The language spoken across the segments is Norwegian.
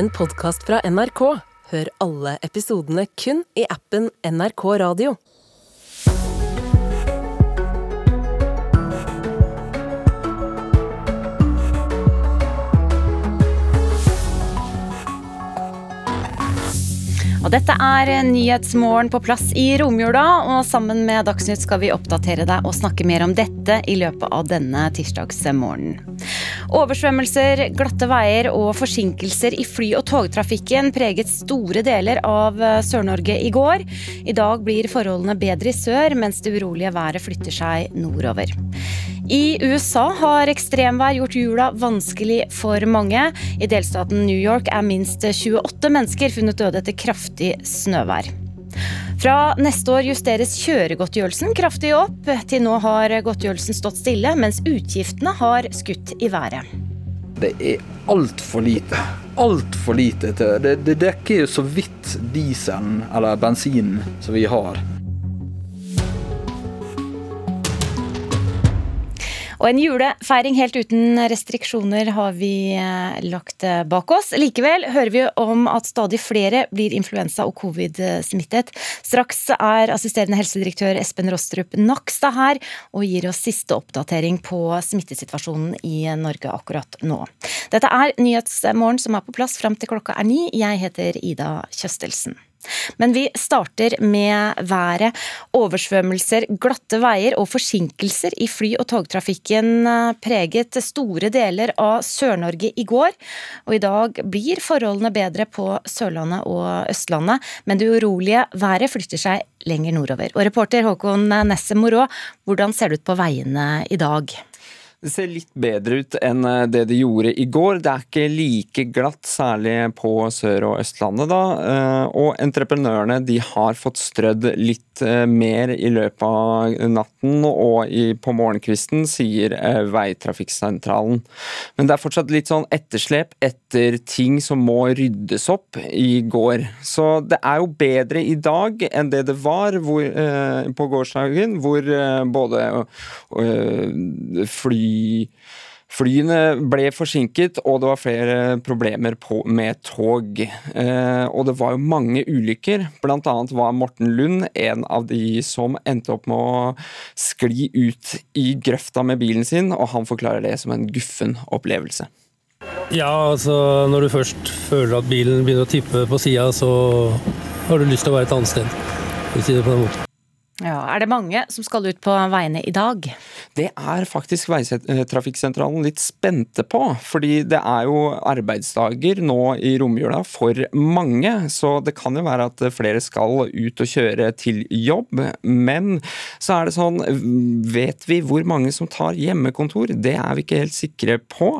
en podkast fra NRK. Hør alle episodene kun i appen NRK Radio. Og dette er Nyhetsmorgen på plass i romjula, og sammen med Dagsnytt skal vi oppdatere deg og snakke mer om dette i løpet av denne tirsdagsmorgenen. Oversvømmelser, glatte veier og forsinkelser i fly- og togtrafikken preget store deler av Sør-Norge i går. I dag blir forholdene bedre i sør, mens det urolige været flytter seg nordover. I USA har ekstremvær gjort jula vanskelig for mange. I delstaten New York er minst 28 mennesker funnet døde etter kraftig snøvær. Fra neste år justeres kjøregodtgjørelsen kraftig opp. Til nå har godtgjørelsen stått stille, mens utgiftene har skutt i været. Det er altfor lite. Altfor lite. Det, det dekker jo så vidt dieselen eller bensinen som vi har. Og en julefeiring helt uten restriksjoner har vi eh, lagt eh, bak oss. Likevel hører vi om at stadig flere blir influensa- og covid-smittet. Straks er assisterende helsedirektør Espen Rostrup Nakstad her og gir oss siste oppdatering på smittesituasjonen i Norge akkurat nå. Dette er Nyhetsmorgen som er på plass fram til klokka er ni. Jeg heter Ida Kjøstelsen. Men vi starter med været. Oversvømmelser, glatte veier og forsinkelser i fly- og togtrafikken eh, preget store deler av Sør-Norge i går. Og i dag blir forholdene bedre på Sørlandet og Østlandet, men det urolige været flytter seg lenger nordover. Og reporter Håkon Nesse Morå, hvordan ser det ut på veiene i dag? Det ser litt bedre ut enn eh, det det gjorde i går. Det er ikke like glatt, særlig på Sør- og Østlandet. da, eh, Og entreprenørene de har fått strødd litt eh, mer i løpet av natten og på morgenkvisten, sier Veitrafikksentralen. Men det er fortsatt litt sånn etterslep etter ting som må ryddes opp i går. Så det er jo bedre i dag enn det det var hvor, på gårsdagen, hvor både fly Flyene ble forsinket, og det var flere problemer på, med tog. Eh, og det var jo mange ulykker. Blant annet var Morten Lund en av de som endte opp med å skli ut i grøfta med bilen sin, og han forklarer det som en guffen opplevelse. Ja, altså når du først føler at bilen begynner å tippe på sida, så har du lyst til å være et annet sted. For å si det på den måten. Ja, Er det mange som skal ut på veiene i dag? Det er faktisk Veitrafikksentralen litt spente på. Fordi det er jo arbeidsdager nå i romjula for mange. Så det kan jo være at flere skal ut og kjøre til jobb. Men så er det sånn, vet vi hvor mange som tar hjemmekontor? Det er vi ikke helt sikre på.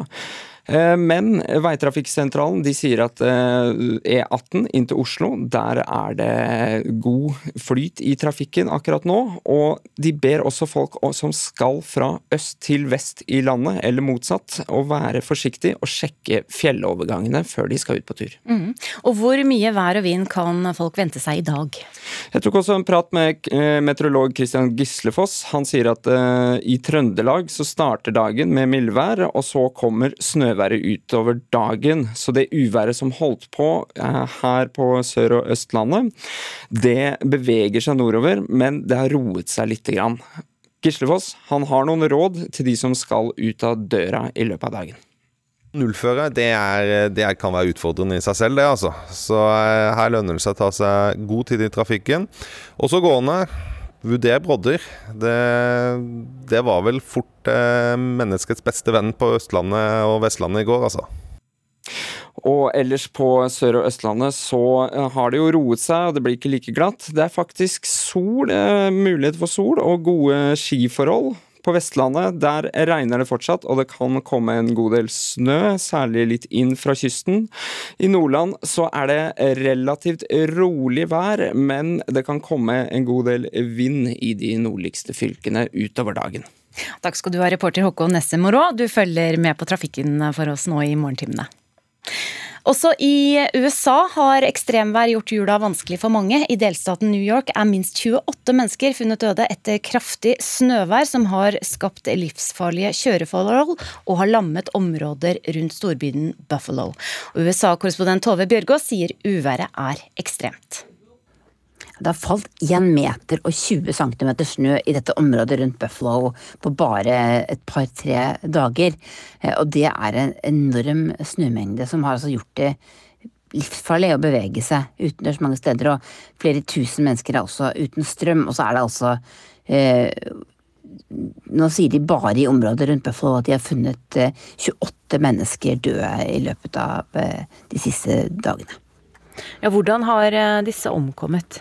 Eh, men Veitrafikksentralen de sier at E18 eh, e inn til Oslo, der er det god flyt i trafikken akkurat nå. Og de ber også folk som skal fra øst til vest i landet, eller motsatt, å være forsiktig og sjekke fjellovergangene før de skal ut på tur. Mm. Og hvor mye vær og vind kan folk vente seg i dag? Jeg tok også en prat med eh, meteorolog Christian Gislefoss. Han sier at i Trøndelag så starter dagen med mildvær, og så kommer snøvær uværet utover dagen. Så det uværet som holdt på eh, her på Sør- og Østlandet, det beveger seg nordover, men det har roet seg lite grann. Gislefoss han har noen råd til de som skal ut av døra i løpet av dagen. Nullføre det, er, det kan være utfordrende i seg selv, det altså. Så eh, her lønner det seg å ta seg god tid i trafikken. Også gående. Vurder brodder. Det, det, var vel fort eh, menneskets beste venn på Østlandet og Vestlandet i går, altså. Og ellers på Sør- og Østlandet så eh, har det jo roet seg, og det blir ikke like glatt. Det er faktisk sol, eh, mulighet for sol og gode skiforhold. På Vestlandet der regner det fortsatt, og det kan komme en god del snø, særlig litt inn fra kysten. I Nordland så er det relativt rolig vær, men det kan komme en god del vind i de nordligste fylkene utover dagen. Takk skal du ha, reporter Håkon Nesse Morå. Du følger med på trafikken for oss nå i morgentimene. Også i USA har ekstremvær gjort jula vanskelig for mange. I delstaten New York er minst 28 mennesker funnet døde etter kraftig snøvær som har skapt livsfarlige kjøreforhold og har lammet områder rundt storbyen Buffalo. USA-korrespondent Tove Bjørgaas sier uværet er ekstremt. Det har falt 1 meter og 20 cm snø i dette området rundt Buffalo på bare et par-tre dager. Eh, og det er en enorm snømengde som har altså gjort det livsfarlig å bevege seg utendørs mange steder. Og flere tusen mennesker er også uten strøm. Og så er det altså eh, Nå sier de bare i området rundt Buffalo at de har funnet eh, 28 mennesker døde i løpet av eh, de siste dagene. Ja, hvordan har eh, disse omkommet?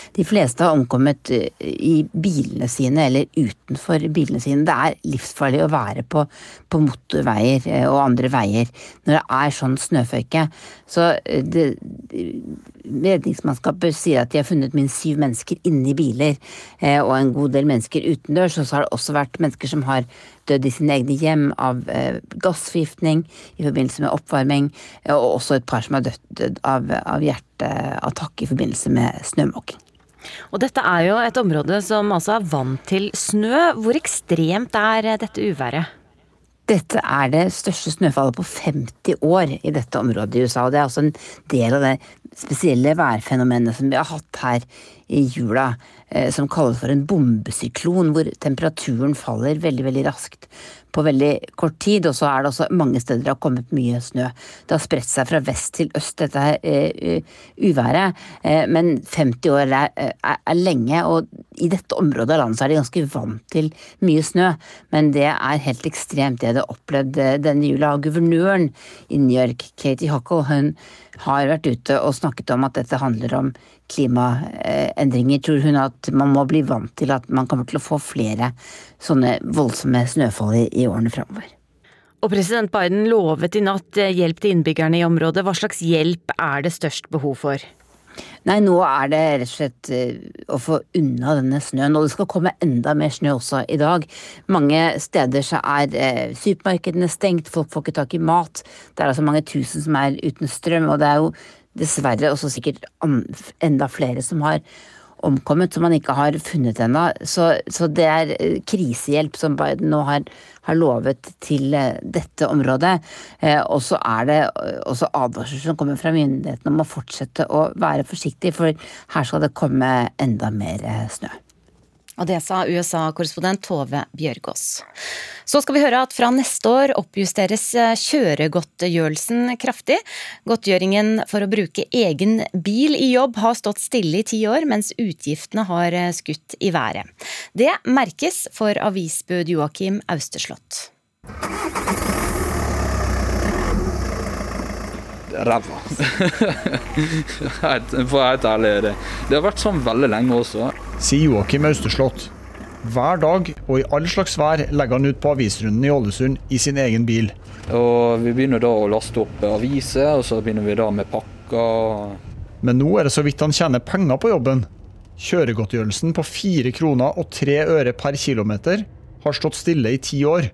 De fleste har omkommet eh, i bilene sine eller utenfor bilene sine. Det er livsfarlig å være på, på motorveier eh, og andre veier når det er sånn snøføyke. Så eh, det, Redningsmannskapet sier at de har funnet minst syv mennesker inni biler, og en god del mennesker utendørs. Og så har det også vært mennesker som har dødd i sine egne hjem av gassforgiftning i forbindelse med oppvarming, og også et par som har dødd av, av hjerteattakk i forbindelse med snømåking. Og dette er jo et område som altså er vant til snø. Hvor ekstremt er dette uværet? Dette er det største snøfallet på 50 år i dette området i USA. og Det er også en del av det spesielle værfenomenet som vi har hatt her i jula, eh, som kalles for en bombesyklon, hvor temperaturen faller veldig, veldig raskt på veldig kort tid. Og så er det også mange steder det har kommet mye snø. Det har spredt seg fra vest til øst, dette her uh, uværet. Uh, men 50 år er, er, er, lenge, og i dette området av landet så er de ganske vant til mye snø. Men det er helt ekstremt det de har opplevd denne jula. Guvernøren i New York, Katie Huckle, hun har vært ute og snakket om at dette handler om klimaendringer. Tror hun at man må bli vant til at man kommer til å få flere sånne voldsomme snøfall i, årene framover. Og president Biden lovet i natt hjelp til innbyggerne i området. Hva slags hjelp er det størst behov for? Nei, nå er det rett og slett eh, å få unna denne snøen. Og det skal komme enda mer snø også i dag. Mange steder så er eh, supermarkedene stengt, folk får ikke tak i mat. Det er altså mange tusen som er uten strøm, og det er jo dessverre også sikkert enda flere som har omkommet, som man ikke har funnet ennå. Så, så, det er eh, krisehjelp som Biden nå har, har lovet til eh, dette området. Eh, og så er det også advarsler som kommer fra myndighetene om å fortsette å være forsiktig, for her skal det komme enda mer snø. Og det sa USA-korrespondent Tove Bjørgaas. Så skal vi høre at fra neste år oppjusteres eh, kjøregodtgjørelsen kraftig. Godtgjøringen for å bruke egen bil i jobb har stått stille i ti år, mens utgiftene har eh, skutt i været. Det merkes for avisbud Joakim Austeslott. Ræva. For å være helt ærlig. Det. det har vært sånn veldig lenge også sier Joakim Austeslott. Hver dag og i all slags vær legger han ut på avisrunden i Ålesund i sin egen bil. Og Vi begynner da å laste opp aviser, og så begynner vi da med pakker. Men nå er det så vidt han tjener penger på jobben. Kjøregodtgjørelsen på 4 kroner og 3 øre per kilometer har stått stille i ti år.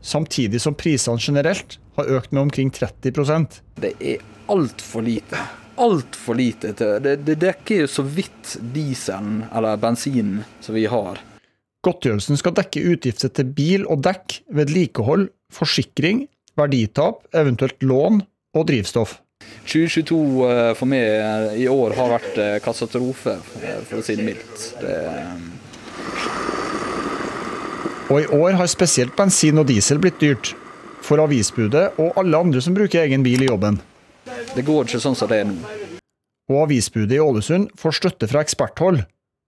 Samtidig som prisene generelt har økt med omkring 30% Det er altfor lite altfor lite det, det dekker jo så vidt dieselen eller bensinen som vi har. Godtgjørelsen skal dekke utgifter til bil og dekk, vedlikehold, forsikring, verditap, eventuelt lån og drivstoff. 2022 eh, for meg eh, i år har vært eh, katastrofe, for å si det mildt. Det... Og i år har spesielt bensin og diesel blitt dyrt. For avisbudet og alle andre som bruker egen bil i jobben. Det går ikke sånn som det er nå. Og avisbudet i Ålesund får støtte fra eksperthold.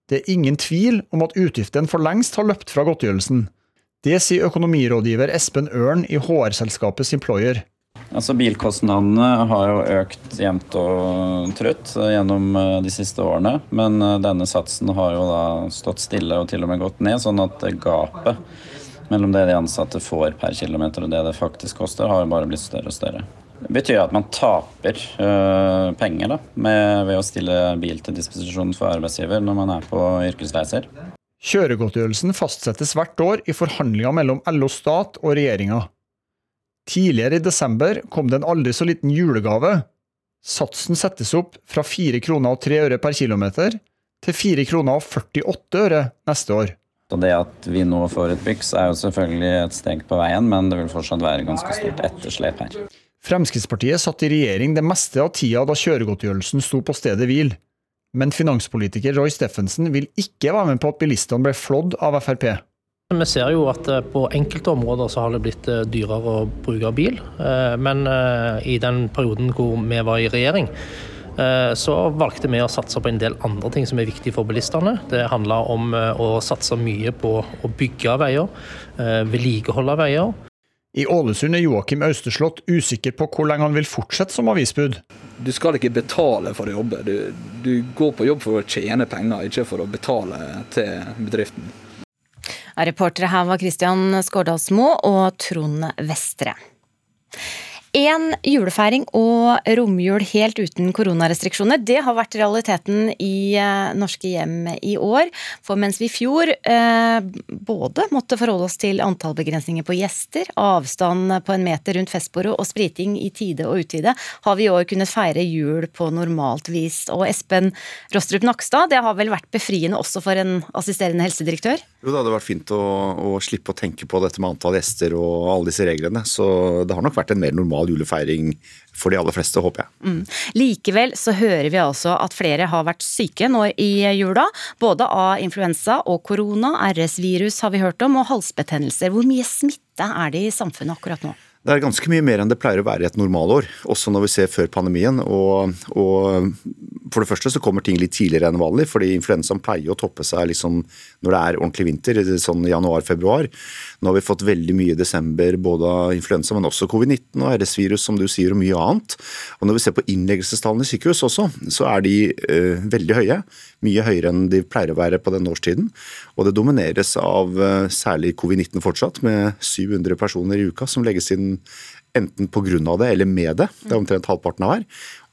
Det er ingen tvil om at utgiftene for lengst har løpt fra godtgjørelsen. Det sier økonomirådgiver Espen Ørn i HR-selskapet Simployer. Altså Bilkostnadene har jo økt jevnt og trutt gjennom eh, de siste årene. Men eh, denne satsen har jo da stått stille og til og med gått ned, sånn at gapet mellom det de ansatte får per kilometer og det det faktisk koster, har bare blitt større og større. Det betyr at man taper øh, penger da, med, ved å stille bil til disposisjon for arbeidsgiver når man er på yrkesreiser. Kjøregodtgjørelsen fastsettes hvert år i forhandlinger mellom LO Stat og regjeringa. Tidligere i desember kom det en aldri så liten julegave. Satsen settes opp fra 4 kroner og 3 øre per kilometer til 4 kroner og 48 øre neste år. Så Det at vi nå får et byks er jo selvfølgelig et steg på veien, men det vil fortsatt være ganske stort etterslep her. Fremskrittspartiet satt i regjering det meste av tida da kjøregodtgjørelsen sto på stedet hvil. Men finanspolitiker Roy Steffensen vil ikke være med på at bilistene ble flådd av Frp. Vi ser jo at eh, på enkelte områder så har det blitt eh, dyrere å bruke bil. Eh, men i den perioden hvor vi var i regjering, så valgte vi å satse på en del andre ting som er viktige for bilistene. Det handla om å satse mye på å bygge veier, vedlikeholde veier. I Ålesund er Joakim Austeslott usikker på hvor lenge han vil fortsette som avisbud. Du skal ikke betale for å jobbe. Du, du går på jobb for å tjene penger, ikke for å betale til bedriften. Reportere her var Christian Skårdalsmo og Trond Vestre. En julefeiring og romjul helt uten koronarestriksjoner, det har vært realiteten i eh, norske hjem i år. For mens vi i fjor eh, både måtte forholde oss til antallbegrensninger på gjester, avstand på en meter rundt festbordet og spriting i tide og utide, har vi i år kunnet feire jul på normalt vis. Og Espen Rostrup Nakstad, det har vel vært befriende også for en assisterende helsedirektør? Jo, det hadde vært fint å, å slippe å tenke på dette med antall gjester og alle disse reglene. Så det har nok vært en mer normal julefeiring for de aller fleste, håper jeg. Mm. Likevel så hører vi altså at flere har vært syke nå i jula. Både av influensa og korona, RS-virus har vi hørt om, og halsbetennelser. Hvor mye smitte er det i samfunnet akkurat nå? Det er ganske mye mer enn det pleier å være i et normalår, også når vi ser før pandemien. Og, og, For det første så kommer ting litt tidligere enn vanlig, fordi influensaen pleier å toppe seg liksom når det er ordentlig vinter, sånn januar-februar. Nå har vi fått veldig mye i desember, både av influensa, men også covid-19 og RS-virus, som du sier, og mye annet. Og Når vi ser på innleggelsestallene i sykehus også, så er de uh, veldig høye. Mye høyere enn de pleier å være på denne årstiden. Og det domineres av uh, særlig covid-19 fortsatt, med 700 personer i uka som legges inn enten pga. det eller med det. Det er omtrent halvparten av hver.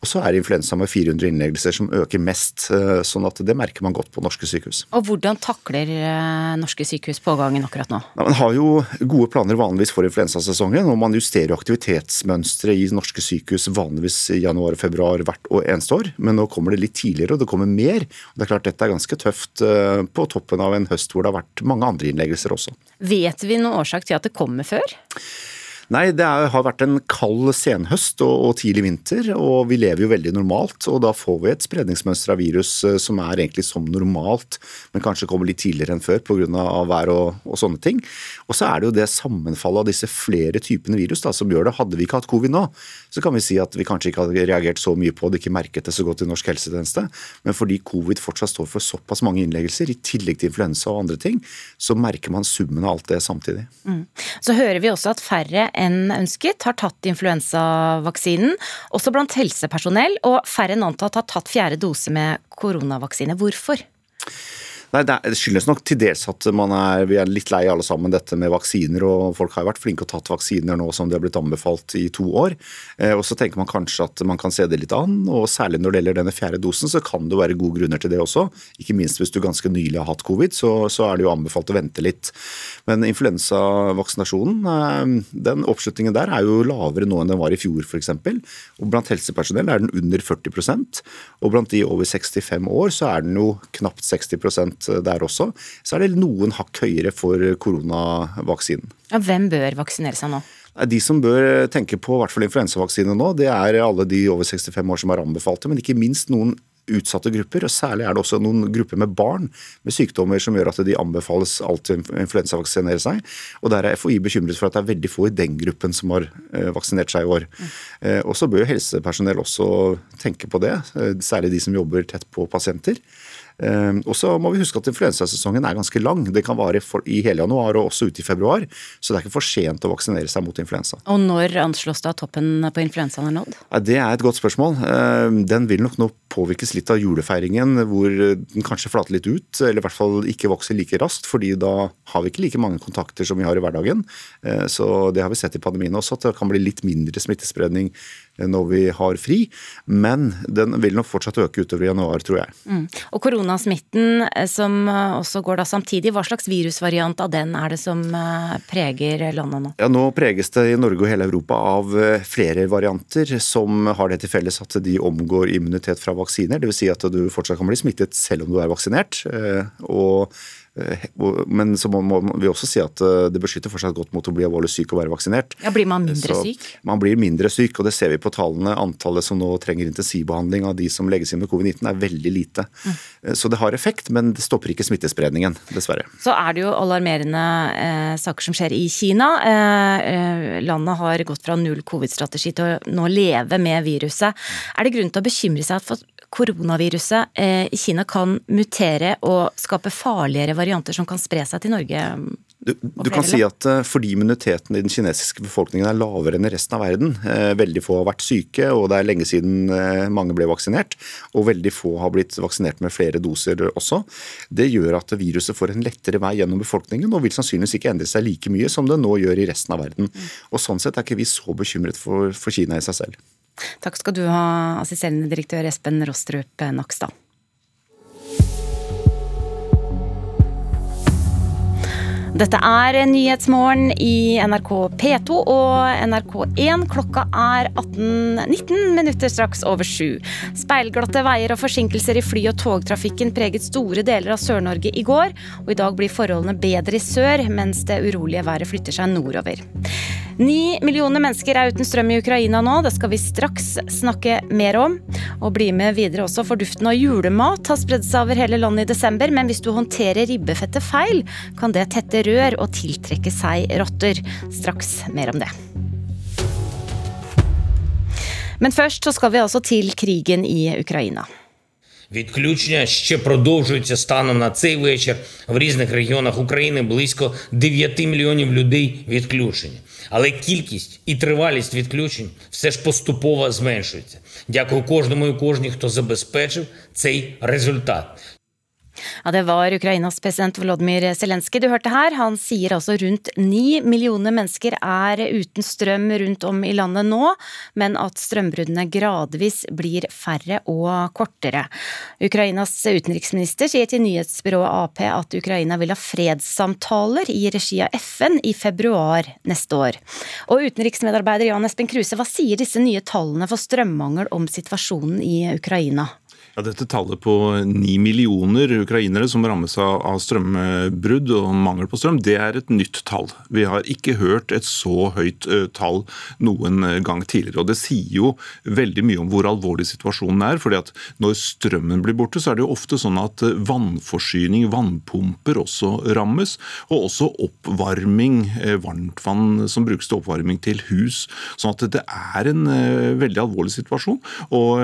Og så er influensa med 400 innleggelser som øker mest. Eh, sånn at det merker man godt på norske sykehus. Og Hvordan takler eh, norske sykehus pågangen akkurat nå? Man har jo gode planer vanligvis for influensasesongen. og Man justerer aktivitetsmønsteret i norske sykehus vanligvis i januar og februar hvert og eneste år. Men nå kommer det litt tidligere, og det kommer mer. Og det er klart Dette er ganske tøft eh, på toppen av en høst hvor det har vært mange andre innleggelser også. Vet vi noen årsak til at det kommer før? Nei, det er, har vært en kald senhøst og, og, tidlig vinter, og vi lever jo veldig normalt. og Da får vi et spredningsmønster av virus eh, som er egentlig som normalt, men kanskje kommer litt tidligere enn før pga. vær og, og sånne ting. Og så er det jo det sammenfallet av disse flere typene virus da, som gjør det. Hadde vi ikke hatt covid nå, så kan vi si at vi kanskje ikke hadde reagert så mye på det, ikke merket det så godt i norsk helsetjeneste. Men fordi covid fortsatt står for såpass mange innleggelser, i tillegg til influensa og andre ting, så merker man summen av alt det samtidig. Mm. Så hører vi også at færre enn ønsket har tatt influensavaksinen, også blant helsepersonell, og færre enn antatt har tatt fjerde dose med koronavaksine. Hvorfor? Nei, Det skyldes nok til dels at er, vi er litt lei alle sammen dette med vaksiner. og Folk har jo vært flinke og tatt vaksiner nå som de har blitt anbefalt i to år. Eh, og Så tenker man kanskje at man kan se det litt an. og Særlig når det gjelder denne fjerde dosen, så kan det være gode grunner til det også. Ikke minst hvis du ganske nylig har hatt covid, så, så er det jo anbefalt å vente litt. Men influensavaksinasjonen, eh, den oppslutningen der er jo lavere nå enn den var i fjor f.eks. Og blant helsepersonell er den under 40% og blant de over 65 år så er den jo knapt 60 der også, så er det noen hakk høyere for koronavaksinen. Ja, hvem bør vaksinere seg nå? De som bør tenke på hvert fall influensavaksine nå, det er alle de over 65 år som er anbefalte, men ikke minst noen utsatte grupper. og Særlig er det også noen grupper med barn med sykdommer som gjør at de anbefales alltid å influensavaksinere seg. Og Der er FHI bekymret for at det er veldig få i den gruppen som har eh, vaksinert seg i år. Mm. Og Så bør helsepersonell også tenke på det, eh, særlig de som jobber tett på pasienter. Ehm, og så må vi huske at influensasesongen er ganske lang. Det kan vare i hele januar og også ut i februar. Så det er ikke for sent å vaksinere seg mot influensa. Og når anslås at toppen på influensaen er nådd? Det er et godt spørsmål. Ehm, den vil nok nå påvirkes litt av julefeiringen, hvor den kanskje flater litt ut. Eller i hvert fall ikke vokser like raskt, fordi da har vi ikke like mange kontakter som vi har i hverdagen. Ehm, så det har vi sett i pandemien også, at det kan bli litt mindre smittespredning når vi har fri. Men den vil nok fortsatt øke utover januar, tror jeg. Mm. Og koronasmitten som også går da samtidig, hva slags virusvariant av den er det som preger landet nå? Ja, Nå preges det i Norge og hele Europa av flere varianter som har det til felles at de omgår immunitet fra vaksiner. Dvs. Si at du fortsatt kan bli smittet selv om du er vaksinert. og Eh, men så må vi også si at eh, det beskytter fortsatt godt mot å bli alvorlig syk og være vaksinert. Ja, Blir man mindre så syk? Man blir mindre syk, og det ser vi på tallene. Antallet som nå trenger intensivbehandling av de som legges inn med covid-19 er veldig lite. Mm. Så det har effekt, men det stopper ikke smittespredningen, dessverre. Så er det jo alarmerende eh, saker som skjer i Kina. Eh, landet har gått fra null covid-strategi til å nå leve med viruset. Er det grunn til å bekymre seg for koronaviruset eh, i Kina kan mutere og skape farligere varianter som kan spre seg til Norge? Du, du kan si at uh, fordi immuniteten i den kinesiske befolkningen er lavere enn i resten av verden, uh, veldig få har vært syke, og det er lenge siden uh, mange ble vaksinert, og veldig få har blitt vaksinert med flere doser også, det gjør at viruset får en lettere vei gjennom befolkningen og vil sannsynligvis ikke endre seg like mye som det nå gjør i resten av verden. Mm. Og Sånn sett er ikke vi så bekymret for, for Kina i seg selv. Takk skal du ha, assisterende direktør Espen Rostrup Nakstad. Dette er Nyhetsmorgen i NRK P2 og NRK1. Klokka er 18.19 minutter straks over sju. Speilglatte veier og forsinkelser i fly- og togtrafikken preget store deler av Sør-Norge i går, og i dag blir forholdene bedre i sør, mens det urolige været flytter seg nordover. Ni millioner mennesker er uten strøm i Ukraina nå, det skal vi straks snakke mer om. Og bli med videre også, for duften av julemat har spredd seg over hele landet i desember, men hvis du håndterer ribbefettet feil, kan det tette rør og tiltrekke seg rotter. Straks mer om det. Men først så skal vi altså til krigen i Ukraina. Відключення ще продовжуються станом на цей вечір. В різних регіонах України близько 9 мільйонів людей відключені. Але кількість і тривалість відключень все ж поступово зменшується. Дякую кожному і кожній, хто забезпечив цей результат. Ja, Det var Ukrainas president Volodymyr Zelenskyj du hørte her. Han sier altså rundt ni millioner mennesker er uten strøm rundt om i landet nå, men at strømbruddene gradvis blir færre og kortere. Ukrainas utenriksminister sier til nyhetsbyrået Ap at Ukraina vil ha fredssamtaler i regi av FN i februar neste år. Og utenriksmedarbeider Jan Espen Kruse, hva sier disse nye tallene for strømmangel om situasjonen i Ukraina? Ja, dette tallet på ni millioner ukrainere som rammes av strømbrudd og mangel på strøm, det er et nytt tall. Vi har ikke hørt et så høyt tall noen gang tidligere. og Det sier jo veldig mye om hvor alvorlig situasjonen er. fordi at Når strømmen blir borte, så er det jo ofte sånn at vannforsyning, vannpumper, også rammes. Og også oppvarming, varmtvann som brukes til oppvarming til hus. sånn at det er en veldig alvorlig situasjon. og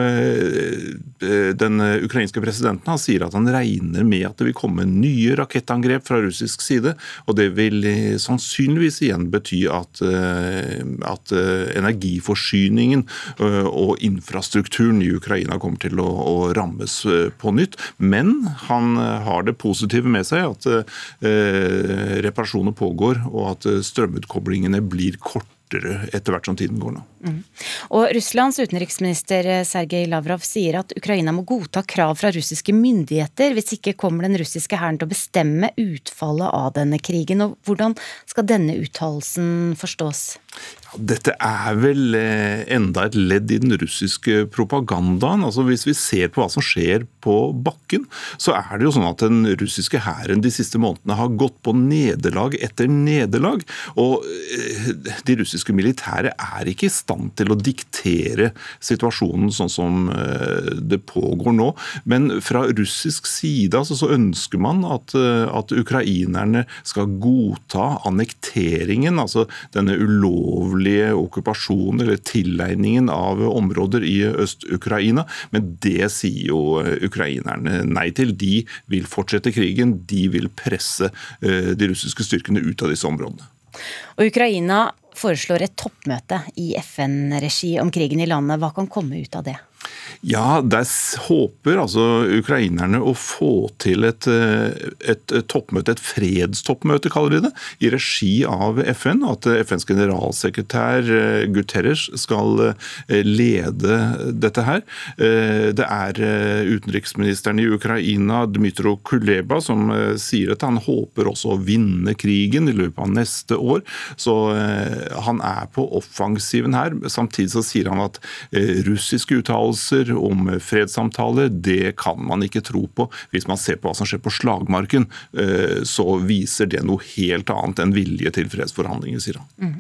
den eh, ukrainske presidenten han sier at han regner med at det vil komme nye rakettangrep fra russisk side. og Det vil eh, sannsynligvis igjen bety at, eh, at energiforsyningen og infrastrukturen i Ukraina kommer til å, å, rammes på nytt. Men han har det positive med seg at reparasjoner pågår, og at strømutkoblingene blir korte fortere etter hvert som tiden går nå. Mm. Og Russlands utenriksminister eh, Sergej Lavrov sier at Ukraina må godta krav fra russiske myndigheter, hvis ikke kommer den russiske hæren til å bestemme utfallet av denne krigen. Og Hvordan skal denne uttalelsen forstås? Dette er vel eh, enda et ledd i den russiske propagandaen. Altså Hvis vi ser på hva som skjer på bakken, så er det jo sånn at den russiske hæren de siste månedene har gått på nederlag etter nederlag. Og eh, de russiske militære er ikke i stand til å diktere situasjonen sånn som eh, det pågår nå. Men fra russisk side altså, så ønsker man at, at ukrainerne skal godta annekteringen, altså denne ulovlige ulovlige okkupasjonen eller tilegningen av områder i Øst-Ukraina. Men det sier jo ukrainerne nei til. De vil fortsette krigen. De vil presse eh, de russiske styrkene ut av disse områdene. Og Ukraina foreslår et toppmøte i FN-regi om krigen i landet. Hva kan komme ut av det? Ja, der håper altså ukrainerne å få til et, et, toppmøte, et fredstoppmøte, kaller de det, i regi av FN. At FNs generalsekretær Guterres skal lede dette her. Det er utenriksministeren i Ukraina, Dmytro Kuleba, som sier at han håper også å vinne krigen i løpet av neste år. Så han er på offensiven her. Samtidig så sier han at russiske uttalelser om fredssamtaler, det kan man ikke tro på. Hvis man ser på hva som skjer på slagmarken, eh, så viser det noe helt annet enn vilje til fredsforhandlinger, sier han. Mm.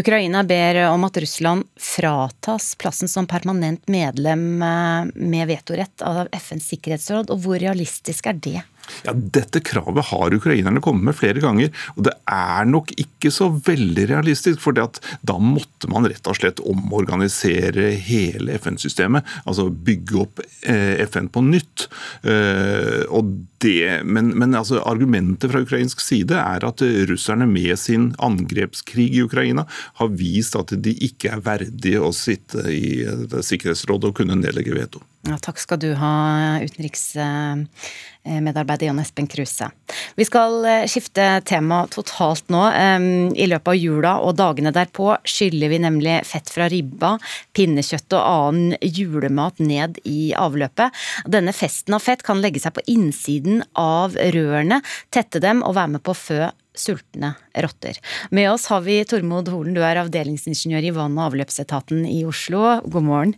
Ukraina ber om at Russland fratas plassen som permanent medlem eh, med vetorett av FNs sikkerhetsråd, og hvor realistisk er det? Ja, Dette kravet har ukrainerne kommet med flere ganger, og det er nok ikke så veldig realistisk. For da måtte man rett og slett omorganisere hele FN-systemet. Altså bygge opp eh, FN på nytt. Eh, det, men, men altså, argumentet fra ukrainsk side er at russerne med sin angrepskrig i Ukraina har vist at de ikke er verdige å sitte i Sikkerhetsrådet og kunne nedlegge veto. Ja, takk skal du ha, utenriksmedarbeider Jan Espen Kruse. Vi skal eh, skifte tema totalt nå. I løpet av jula og dagene derpå skyller vi nemlig fett fra ribba, pinnekjøtt og annen julemat ned i avløpet. Denne festen av fett kan legge seg på innsiden av rørene, tette dem og være med på å fø sultne rotter. Med oss har vi Tormod Holen, du er avdelingsingeniør i vann- og avløpsetaten i Oslo. God morgen.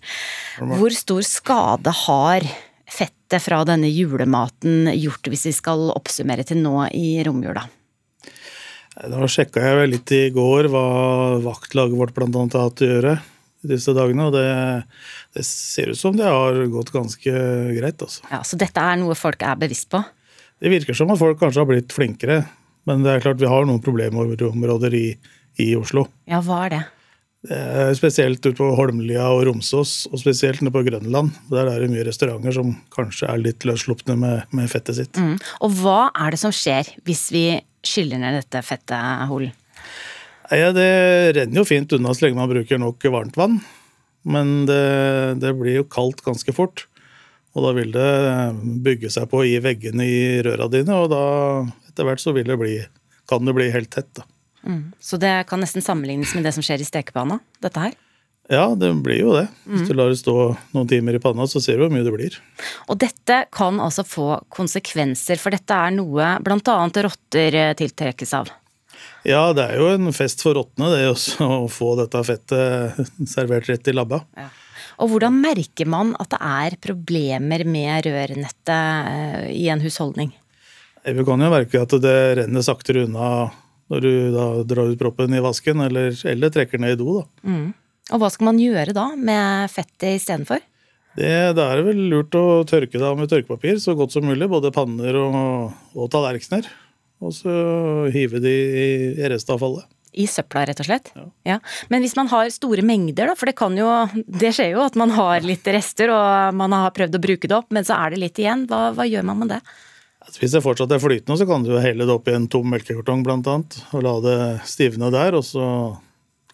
God morgen. Hvor stor skade har fettet fra denne julematen gjort, hvis vi skal oppsummere til nå i romjula? Da sjekka jeg litt i går hva vaktlaget vårt bl.a. har hatt å gjøre disse dagene, og det, det, ser ut som det har gått ganske greit. Altså. Ja, Så dette er noe folk er bevisst på? Det virker som at folk kanskje har blitt flinkere. Men det er klart vi har noen problemområder i, i Oslo. Ja, hva er det? spesielt ute på Holmlia og Romsås, og spesielt nede på Grønland. Der er det mye restauranter som kanskje er litt løsslupne med, med, fettet sitt. Mm. Og hva er det som skjer hvis vi skyller ned dette fettet, Hol? Ja, det renner jo fint unna så lenge man bruker nok varmt vann. Men det, det blir jo kaldt ganske fort. Og da vil det bygge seg på i veggene i røra dine, og da etter hvert så det bli, kan det bli helt tett. da. Mm. Så det kan nesten sammenlignes med det som skjer i stekepanna? dette her? Ja, det blir jo det. Hvis mm. du lar det stå noen timer i panna, så ser du hvor mye det blir. Og dette kan altså få konsekvenser, for dette er noe bl.a. rotter eh, tiltrekkes av? Ja, det er jo en fest for rottene, det også å få dette fettet servert rett i labba. Ja. Og hvordan merker man at det er problemer med rørnettet eh, i en husholdning? Vi kan jo merke at det renner saktere unna når du da drar ut proppen i vasken eller, eller trekker ned i do. Da. Mm. Og hva skal man gjøre da med fettet istedenfor? Det, det er vel lurt å tørke det av med tørkepapir så godt som mulig. Både panner og, og tallerkener. Og så hive de i restavfallet. I søpla, rett og slett? Ja. ja. Men hvis man har store mengder, da, for det kan jo Det skjer jo at man har litt rester og man har prøvd å bruke det opp, men så er det litt igjen. Hva, hva gjør man med det? Hvis det fortsatt er flytende, så kan du helle det opp i en tom melkekartong annet, og la det stivne der, og så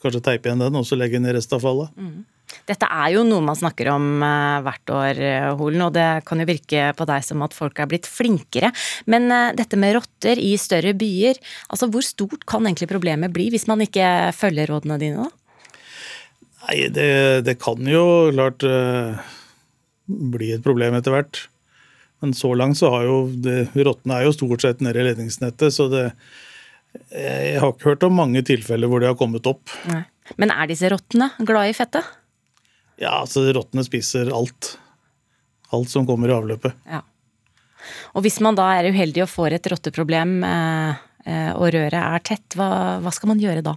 kanskje teipe igjen den, og så legge inn i restavfallet. Mm. Dette er jo noe man snakker om uh, hvert år, uh, Holen, og det kan jo virke på deg som at folk er blitt flinkere. Men uh, dette med rotter i større byer, altså hvor stort kan egentlig problemet bli hvis man ikke følger rådene dine, da? Nei, det, det kan jo klart bli et problem etter hvert. Men så langt så har jo Rottene er jo stort sett nede i ledningsnettet, så det Jeg har ikke hørt om mange tilfeller hvor de har kommet opp. Nei. Men er disse rottene glad i fettet? Ja, altså rottene spiser alt. Alt som kommer i avløpet. Ja. Og hvis man da er uheldig og får et rotteproblem, eh, eh, og røret er tett, hva, hva, skal man gjøre da?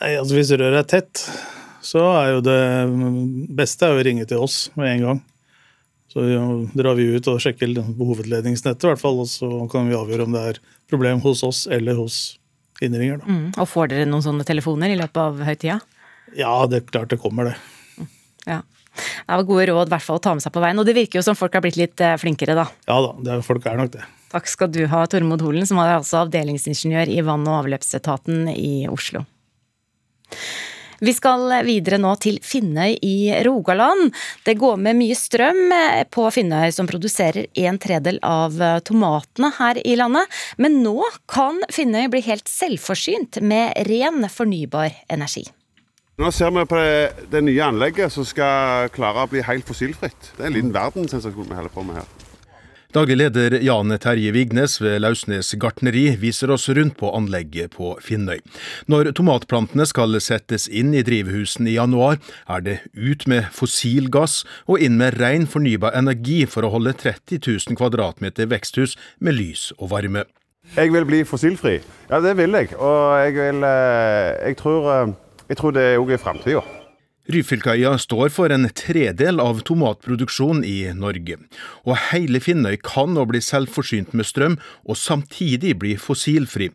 Nei, altså Hvis røret er tett, så er jo det beste å ringe til oss med en gang. Så drar vi ut og sjekker hovedledningsnettet, i hvert fall, og så kan vi avgjøre om det er problem hos oss eller hos innringer. Mm. Og får dere noen sånne telefoner i løpet av høytida? Ja, det er klart det kommer, det. Ja. Det var gode råd hvert fall å ta med seg på veien. Og det virker jo som folk har blitt litt eh, flinkere, da. Ja da, det er, folk er nok det. Takk skal du ha, Tormod Holen, som er altså avdelingsingeniør i vann- og avløpsetaten i Oslo. Vi skal videre nå til Finnøy i Rogaland. Det går med mye strøm på Finnøy, som produserer en tredel av tomatene her i landet. Men nå kan Finnøy bli helt selvforsynt med ren, fornybar energi. Nå ser vi på det, det nye anlegget som skal klare å bli helt fossilfritt. Det er en liten verdenssensasjon vi holder på med her. Daglig leder Jan Terje Vignes ved Lausnes gartneri viser oss rundt på anlegget på Finnøy. Når tomatplantene skal settes inn i drivhusene i januar, er det ut med fossil gass og inn med ren fornybar energi for å holde 30 000 kvadratmeter veksthus med lys og varme. Jeg vil bli fossilfri. Ja, det vil jeg. Og jeg, vil, eh, jeg, tror, eh, jeg tror det òg er framtida. Ryfylkeøya står for en tredel av tomatproduksjonen i Norge, og hele Finnøy kan nå bli selvforsynt med strøm og samtidig bli fossilfri.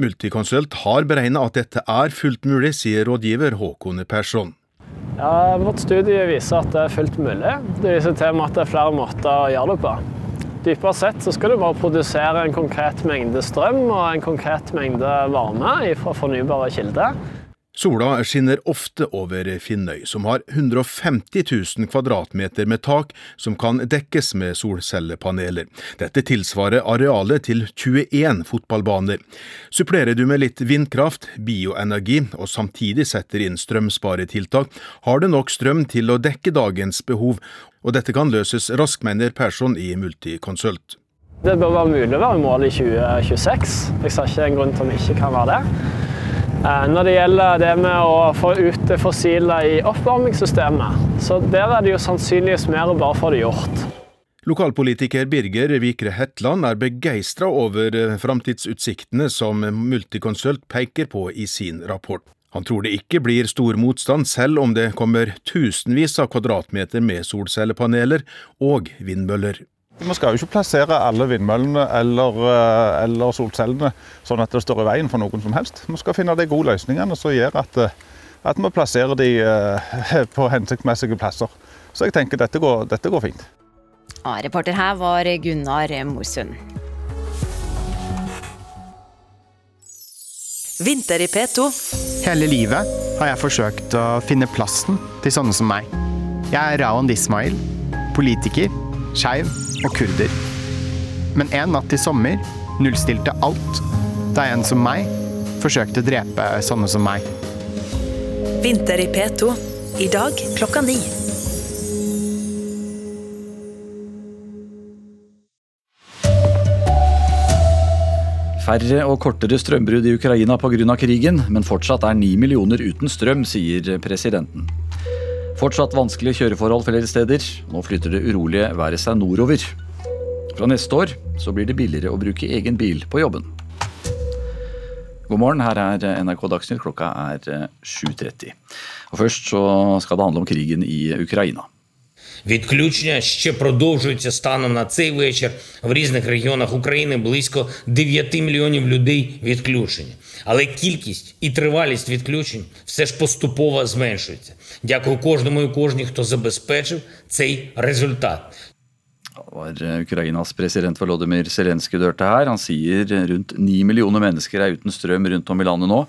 Multiconsult har beregna at dette er fullt mulig, sier rådgiver Håkon Persson. Ja, vårt studie viser at det er fullt mulig. Det viser til med at det er flere måter å gjøre det på. Dypere sett så skal du bare produsere en konkret mengde strøm og en konkret mengde varme fra fornybare kilder. Sola skinner ofte over Finnøy, som har 150 000 kvadratmeter med tak som kan dekkes med solcellepaneler. Dette tilsvarer arealet til 21 fotballbaner. Supplerer du med litt vindkraft, bioenergi og samtidig setter inn strømsparetiltak, har du nok strøm til å dekke dagens behov, og dette kan løses raskt, mener Persson i Multiconsult. Det bør være mulig å være i mål i 2026. Jeg ser ikke en grunn til om vi ikke kan være det. Eh, når det gjelder det med å få ut det fossile i oppvarmingssystemet, så der er det jo sannsynligvis mer å bare få det gjort. Lokalpolitiker Birger Vikre Hetland er begeistra over eh, framtidsutsiktene som Multiconsult peker på i sin rapport. Han tror det ikke blir stor motstand, selv om det kommer tusenvis av kvadratmeter med solcellepaneler og vindmøller. Vi skal jo ikke plassere alle vindmøllene eller, eh, eller, solcellene sånn at det står i veien for noen som helst. Vi skal finne de gode løsningene som gjør at, eh, at vi plasserer de eh, på hensiktsmessige plasser. Så jeg tenker dette går, dette går fint. Ja, reporter her var Gunnar Morsund. Vinter i P2. Hele livet har jeg forsøkt å finne plassen til sånne som meg. Jeg er Rawan Ismail, politiker, skeiv og kurder. Men en natt i sommer nullstilte alt da en som meg forsøkte å drepe sånne som meg. Vinter i P2. I dag klokka ni. Færre og kortere strømbrudd i Ukraina pga. krigen, men fortsatt er ni millioner uten strøm, sier presidenten. Fortsatt vanskelige kjøreforhold flere steder. Nå flytter det urolige været seg nordover. Fra neste år så blir det billigere å bruke egen bil på jobben. God morgen, her er NRK Dagsnytt. Klokka er 7.30. Og Først så skal det handle om krigen i Ukraina. Відключення ще продовжуються станом на цей вечір. В різних регіонах України близько 9 мільйонів людей відключені. Але кількість і тривалість відключень все ж поступово зменшується. Дякую кожному і кожній, хто забезпечив цей результат. Var Ukrainas president Volodymyr Zelenskyj dørte her. Han sier rundt ni millioner mennesker er uten strøm rundt om i landet nå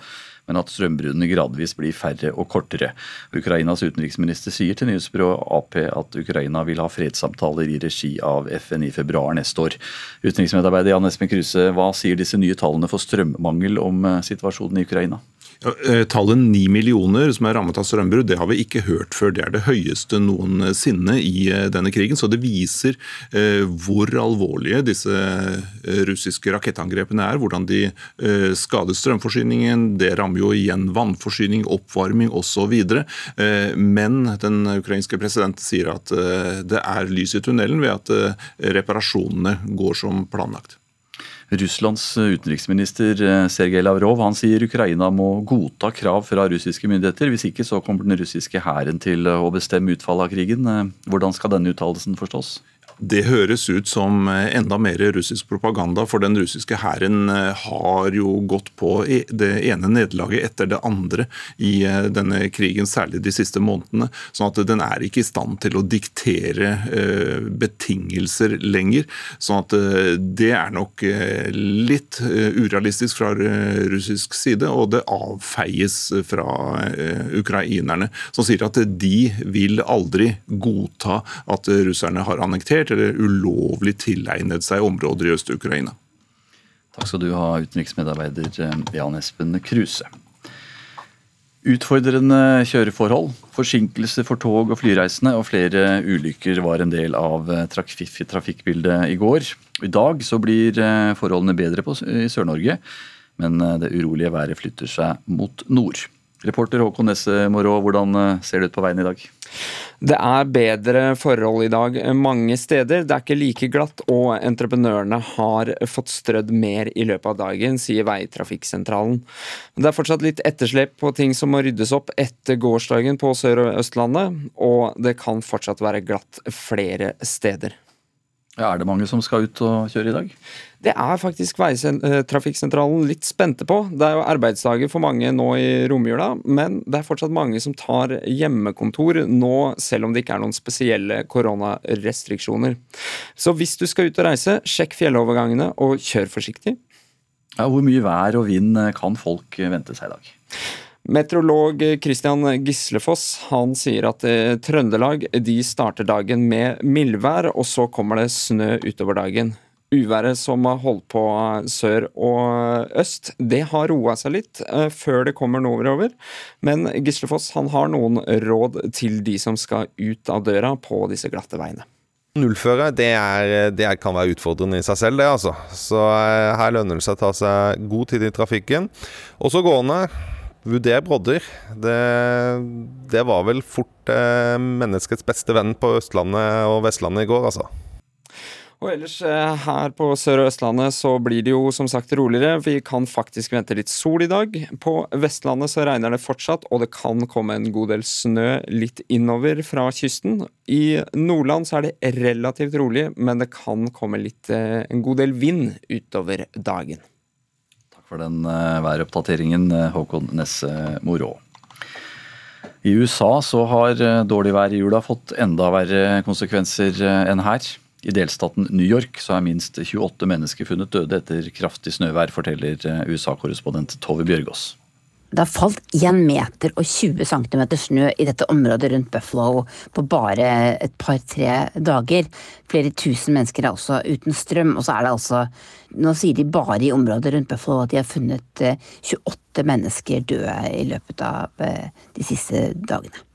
men at strømbruddene gradvis blir færre og kortere. Ukrainas utenriksminister sier til nyhetsbyrået Ap at Ukraina vil ha fredssamtaler i regi av FN i februar neste år. Utenriksmedarbeider Jan Espen Kruse, hva sier disse nye tallene for strømmangel om eh, situasjonen i Ukraina? Eh, tallet 9 millioner som er rammet av strømbrudd, det har vi ikke hørt før. Det er det høyeste noensinne i eh, denne krigen. Så det viser eh, hvor alvorlige disse russiske rakettangrepene er. Hvordan de skader strømforsyningen. Det rammer jo igjen vannforsyning, oppvarming osv. Men den ukrainske presidenten sier at det er lys i tunnelen ved at reparasjonene går som planlagt. Russlands utenriksminister eh, Sergej Lavrov han sier Ukraina må godta krav fra russiske myndigheter. Hvis ikke så kommer den russiske hæren til å bestemme utfallet av krigen. Eh, hvordan skal denne uttalelsen forstås? Det høres ut som enda mer russisk propaganda, for den russiske hæren har jo gått på e, det ene nederlaget etter det andre i denne krigen, særlig de siste månedene. sånn at den er ikke i stand til å diktere betingelser lenger. sånn at det er nok litt urealistisk fra russisk side, og det avfeies fra ukrainerne, som sier at de vil aldri godta at russerne har annektert eller ulovlig tilegnet seg områder i Øst-Ukraina. Takk skal du ha, utenriksmedarbeider eh, Jan Espen Kruse. Utfordrende kjøreforhold, forsinkelser for tog og flyreisende og flere ulykker var en del av eh, trafikkbildet i går. I dag så blir eh, forholdene bedre på, i Sør-Norge, men det urolige været flytter seg mot nord. Reporter Håkon Nesse Morå, hvordan ser det ut på veien i dag? Det er bedre forhold i dag mange steder. Det er ikke like glatt, og entreprenørene har fått strødd mer i løpet av dagen, sier Veitrafikksentralen. Det er fortsatt litt etterslep på ting som må ryddes opp etter gårsdagen på Sør- og Østlandet, og det kan fortsatt være glatt flere steder. Ja, er det mange som skal ut og kjøre i dag? Det er faktisk Veitrafikksentralen litt spente på. Det er jo arbeidsdager for mange nå i romjula, men det er fortsatt mange som tar hjemmekontor nå, selv om det ikke er noen spesielle koronarestriksjoner. Så hvis du skal ut og reise, sjekk fjellovergangene og kjør forsiktig. Ja, hvor mye vær og vind kan folk vente seg i dag? Meteorolog Christian Gislefoss han sier at eh, Trøndelag de starter dagen med mildvær, og så kommer det snø utover dagen. Uværet som har holdt på sør og øst, det har roa seg litt eh, før det kommer nordover. Men Gislefoss han har noen råd til de som skal ut av døra på disse glatte veiene. Nullføre det, er, det kan være utfordrende i seg selv, det altså. Så eh, her lønner det seg å ta seg god tid i trafikken. Og så gående Vurder brodder. Det, det, var vel fort eh, menneskets beste venn på Østlandet og Vestlandet i går, altså. Og ellers eh, her på Sør- og Østlandet så blir det jo som sagt roligere. Vi kan faktisk vente litt sol i dag. På Vestlandet så regner det fortsatt, og det kan komme en god del snø litt innover fra kysten. I Nordland så er det relativt rolig, men det kan komme litt, eh, en god del vind utover dagen for den eh, væroppdateringen, eh, Håkon Nesse Morå. I USA så har eh, dårlig vær i jula fått enda verre konsekvenser enn her. I delstaten New York så er minst 28 mennesker funnet døde etter kraftig snøvær, forteller USA-korrespondent Tove Bjørgaas. Det har falt 1 meter og 20 cm snø i dette området rundt Buffalo på bare et par-tre dager. Flere tusen mennesker er også uten strøm. Og så er det altså Nå sier de bare i området rundt Buffalo at de har funnet 28 eh, mennesker døde i løpet av eh, de siste dagene.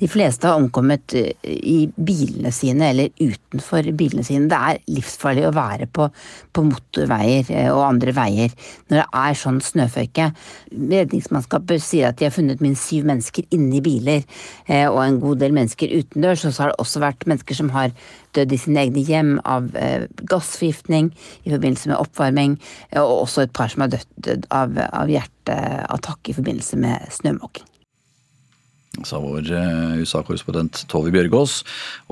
De fleste har omkommet eh, i bilene sine eller utenfor bilene sine. Det er livsfarlig å være på, på motorveier eh, og andre veier når det er sånn snøføyke. Redningsmannskapet sier at de har funnet minst syv mennesker inni biler eh, og en god del mennesker utendørs. Og så har det også vært mennesker som har dødd i sine egne hjem av gassforgiftning i forbindelse med oppvarming, og også et par som har dødd av, av hjerteattakk i forbindelse med snømåking sa vår eh, USA-korrespondent Tove Bjørgaas.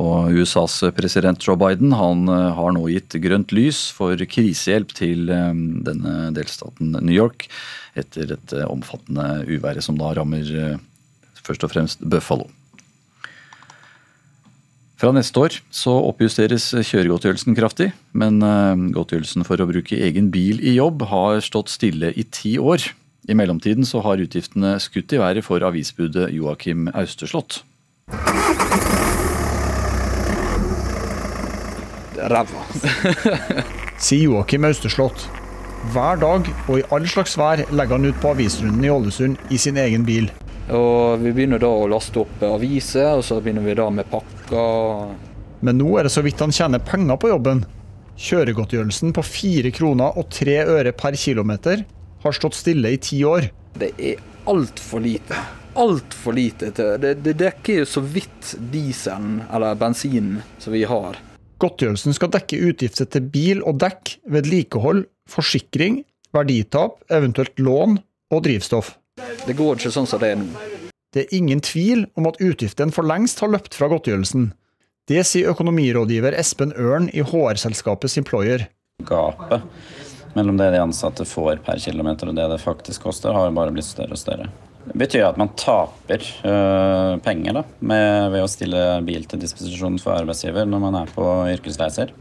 Og USAs president Joe Biden han eh, har nå gitt grønt lys for krisehjelp til eh, denne delstaten New York etter et omfattende uværet som da rammer først og fremst Buffalo. Fra neste år så oppjusteres kjøregodtgjørelsen kraftig, men godtgjørelsen for å bruke egen bil i jobb har stått stille i ti år. I mellomtiden så har utgiftene skutt i været for avisbudet Joakim Austeslott. Ræva. Sier Joakim Austeslott. Hver dag og i all slags vær legger han ut på avisrunden i Ålesund i sin egen bil. Og Vi begynner da å laste opp aviser, og så begynner vi da med pakker. Men nå er det så vidt han tjener penger på jobben. Kjøregodtgjørelsen på 4 kroner og 3 øre per kilometer har stått stille i ti år. Det er altfor lite. Altfor lite. til det, det dekker jo så vidt dieselen eller bensinen som vi har. Godtgjørelsen skal dekke utgifter til bil og dekk, vedlikehold, forsikring, verditap, eventuelt lån og drivstoff. Det går ikke sånn som det er nå. Det er ingen tvil om at utgiftene for lengst har løpt fra godtgjørelsen. Det sier økonomirådgiver Espen Ørn i HR-selskapet Simployer. Gapet mellom det de ansatte får per kilometer og det det faktisk koster, har bare blitt større og større. Det betyr at man taper øh, penger da, med, ved å stille bil til disposisjon for arbeidsgiver når man er på yrkesreiser.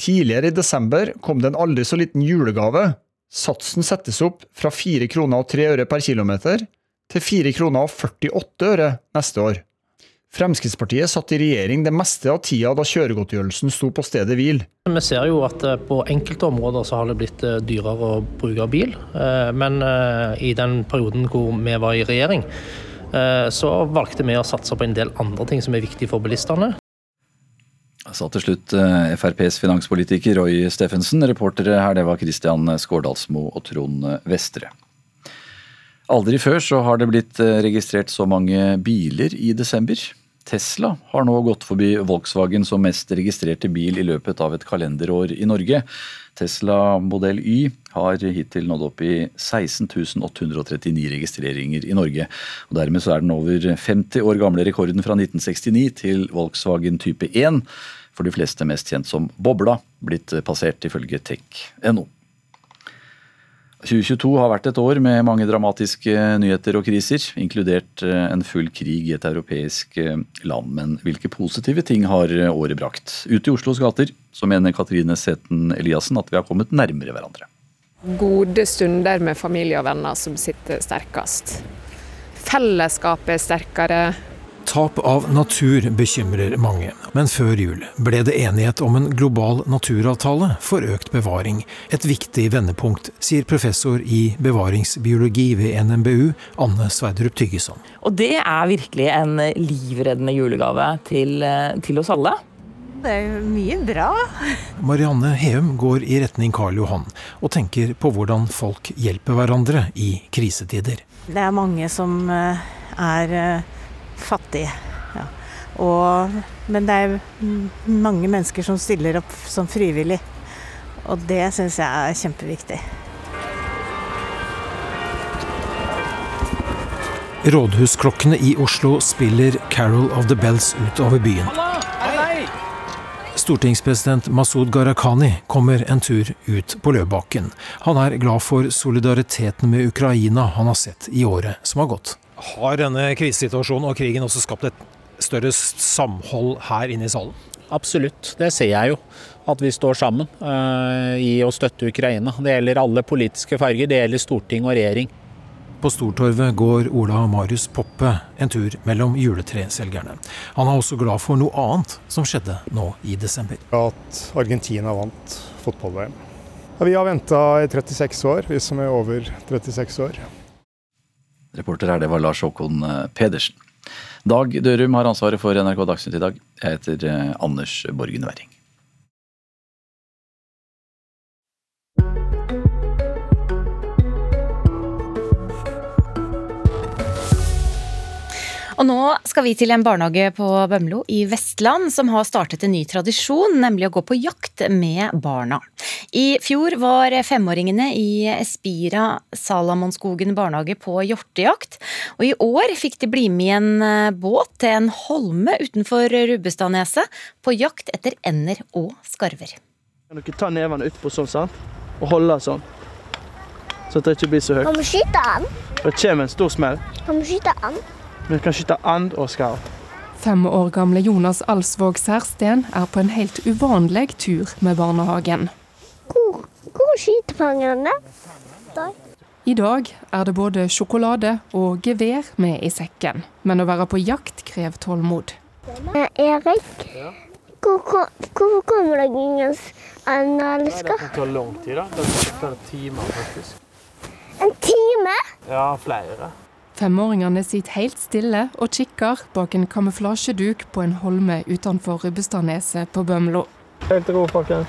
Tidligere i desember kom det en aldri så liten julegave. Satsen settes opp fra 4 kroner og 3 øre per kilometer til 4 kroner og 48 øre neste år. Fremskrittspartiet satt i regjering det meste av tida da kjøregodtgjørelsen sto på stedet hvil. Vi ser jo at eh, på enkelte områder så har det blitt eh, dyrere å bruke bil. Eh, men i den perioden hvor vi var i regjering, så valgte vi å satse på en del andre ting som er viktig for bilistene. Sa til slutt FrPs finanspolitiker Roy Steffensen. Reportere her det var Christian Skårdalsmo og Trond Vestre. Aldri før så har det blitt registrert så mange biler i desember. Tesla har nå gått forbi Volkswagen som mest registrerte bil i løpet av et kalenderår i Norge. Tesla modell Y har hittil nådd opp i 16 839 registreringer i Norge. Og Dermed er den over 50 år gamle rekorden fra 1969 til Volkswagen type 1, for de fleste mest kjent som Bobla, blitt passert ifølge tech.no. 2022 har vært et år med mange dramatiske nyheter og kriser, inkludert eh, en full krig i et europeisk eh, land. Men hvilke positive ting har året brakt? Ute i Oslos gater så mener Katrine Seten Eliassen at vi har kommet nærmere hverandre. Gode stunder med familie og venner som sitter sterkest. Fellesskapet er sterkere, Tap av natur bekymrer mange, men før jul ble det enighet om en global naturavtale for økt bevaring. Et viktig vendepunkt, sier professor i bevaringsbiologi ved NMBU, Anne Sverdrup Tyggeson. Og det er virkelig en livreddende julegave til, til oss alle. Det er mye bra. Marianne Heum går i retning Karl Johan, og tenker på hvordan folk hjelper hverandre i krisetider. Det er mange som eh, er fattige. Ja. Og, men det er mange mennesker som stiller opp som frivillig. Og det syns jeg er kjempeviktig. Rådhusklokkene i Oslo spiller 'Carol of the Bells' utover byen. Stortingspresident Masud Gharahkhani kommer en tur ut på Løvbakken. Han er glad for solidariteten med Ukraina han har sett i året som har gått. Har denne krisesituasjonen og krigen også skapt et større samhold her inne i salen? Absolutt, det ser jeg jo. At vi står sammen uh, i å støtte Ukraina. Det gjelder alle politiske farger, det gjelder storting og regjering. På Stortorvet går Ola Marius Poppe en tur mellom juletreselgerne. Han er også glad for noe annet som skjedde nå i desember. At Argentina vant fotball-VM. Vi har venta i 36 år, vi som er over 36 år. Reporter her, det var Lars Håkon eh, Pedersen. Dag Dørum har ansvaret for NRK Dagsnytt i dag. Jeg heter eh, Anders Borgen Werring. Og nå skal vi til en barnehage på Bømlo i Vestland som har startet en ny tradisjon, nemlig å gå på jakt med barna. I fjor var femåringene i Espira Salamonskogen barnehage på hjortejakt. Og i år fikk de bli med i en eh, båt til en holme utenfor Rubbestadneset på jakt etter ender og skarver. Kan dere ta nevene utpå sånn, sant? og holde sånn? Så at det ikke blir så høyt. Kan vi skyte an? Det kommer en stor smell. Kan vi skyte an? Vi kan skyte and og skarv. Fem år gamle Jonas Alsvåg Særsten er på en helt uvanlig tur med barnehagen. Hvor, hvor skyter fangerne? I dag er det både sjokolade og gevær med i sekken, men å være på jakt krever tålmod. Erik, hvor, hvor kommer det ingen eller Det tar lang tid. da. Det tar ta timer, faktisk. En time? Ja, flere. Femåringene sitter helt stille og kikker bak en kamuflasjeduk på en holme utenfor Rubbestadneset på Bømlo. Helt ro, folkens.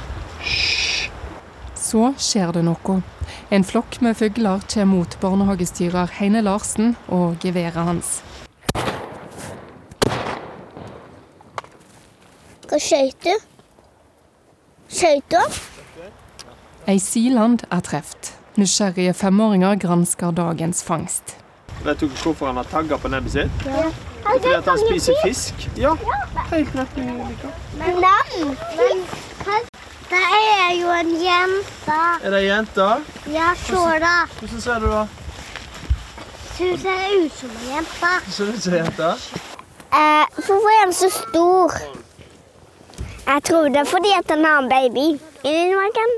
Så skjer det noe. En flokk med fugler kommer mot barnehagestyrer Heine Larsen og geværet hans. Hva skøyt du? Skøyt du? Ei siland er truffet. Nysgjerrige femåringer gransker dagens fangst. Vet du hvorfor han har tagger på nebbet sitt? Ja. Fordi at han spiser fisk? Ja, helt rett. Men det er jo en jente. Er det ei jente? Ja, se da. Hvordan ser du da? Hun ser ut som en jente. Ser ut som ei jente? Eh, hvorfor er den så stor? Jeg tror det er fordi at den har en baby inni magen.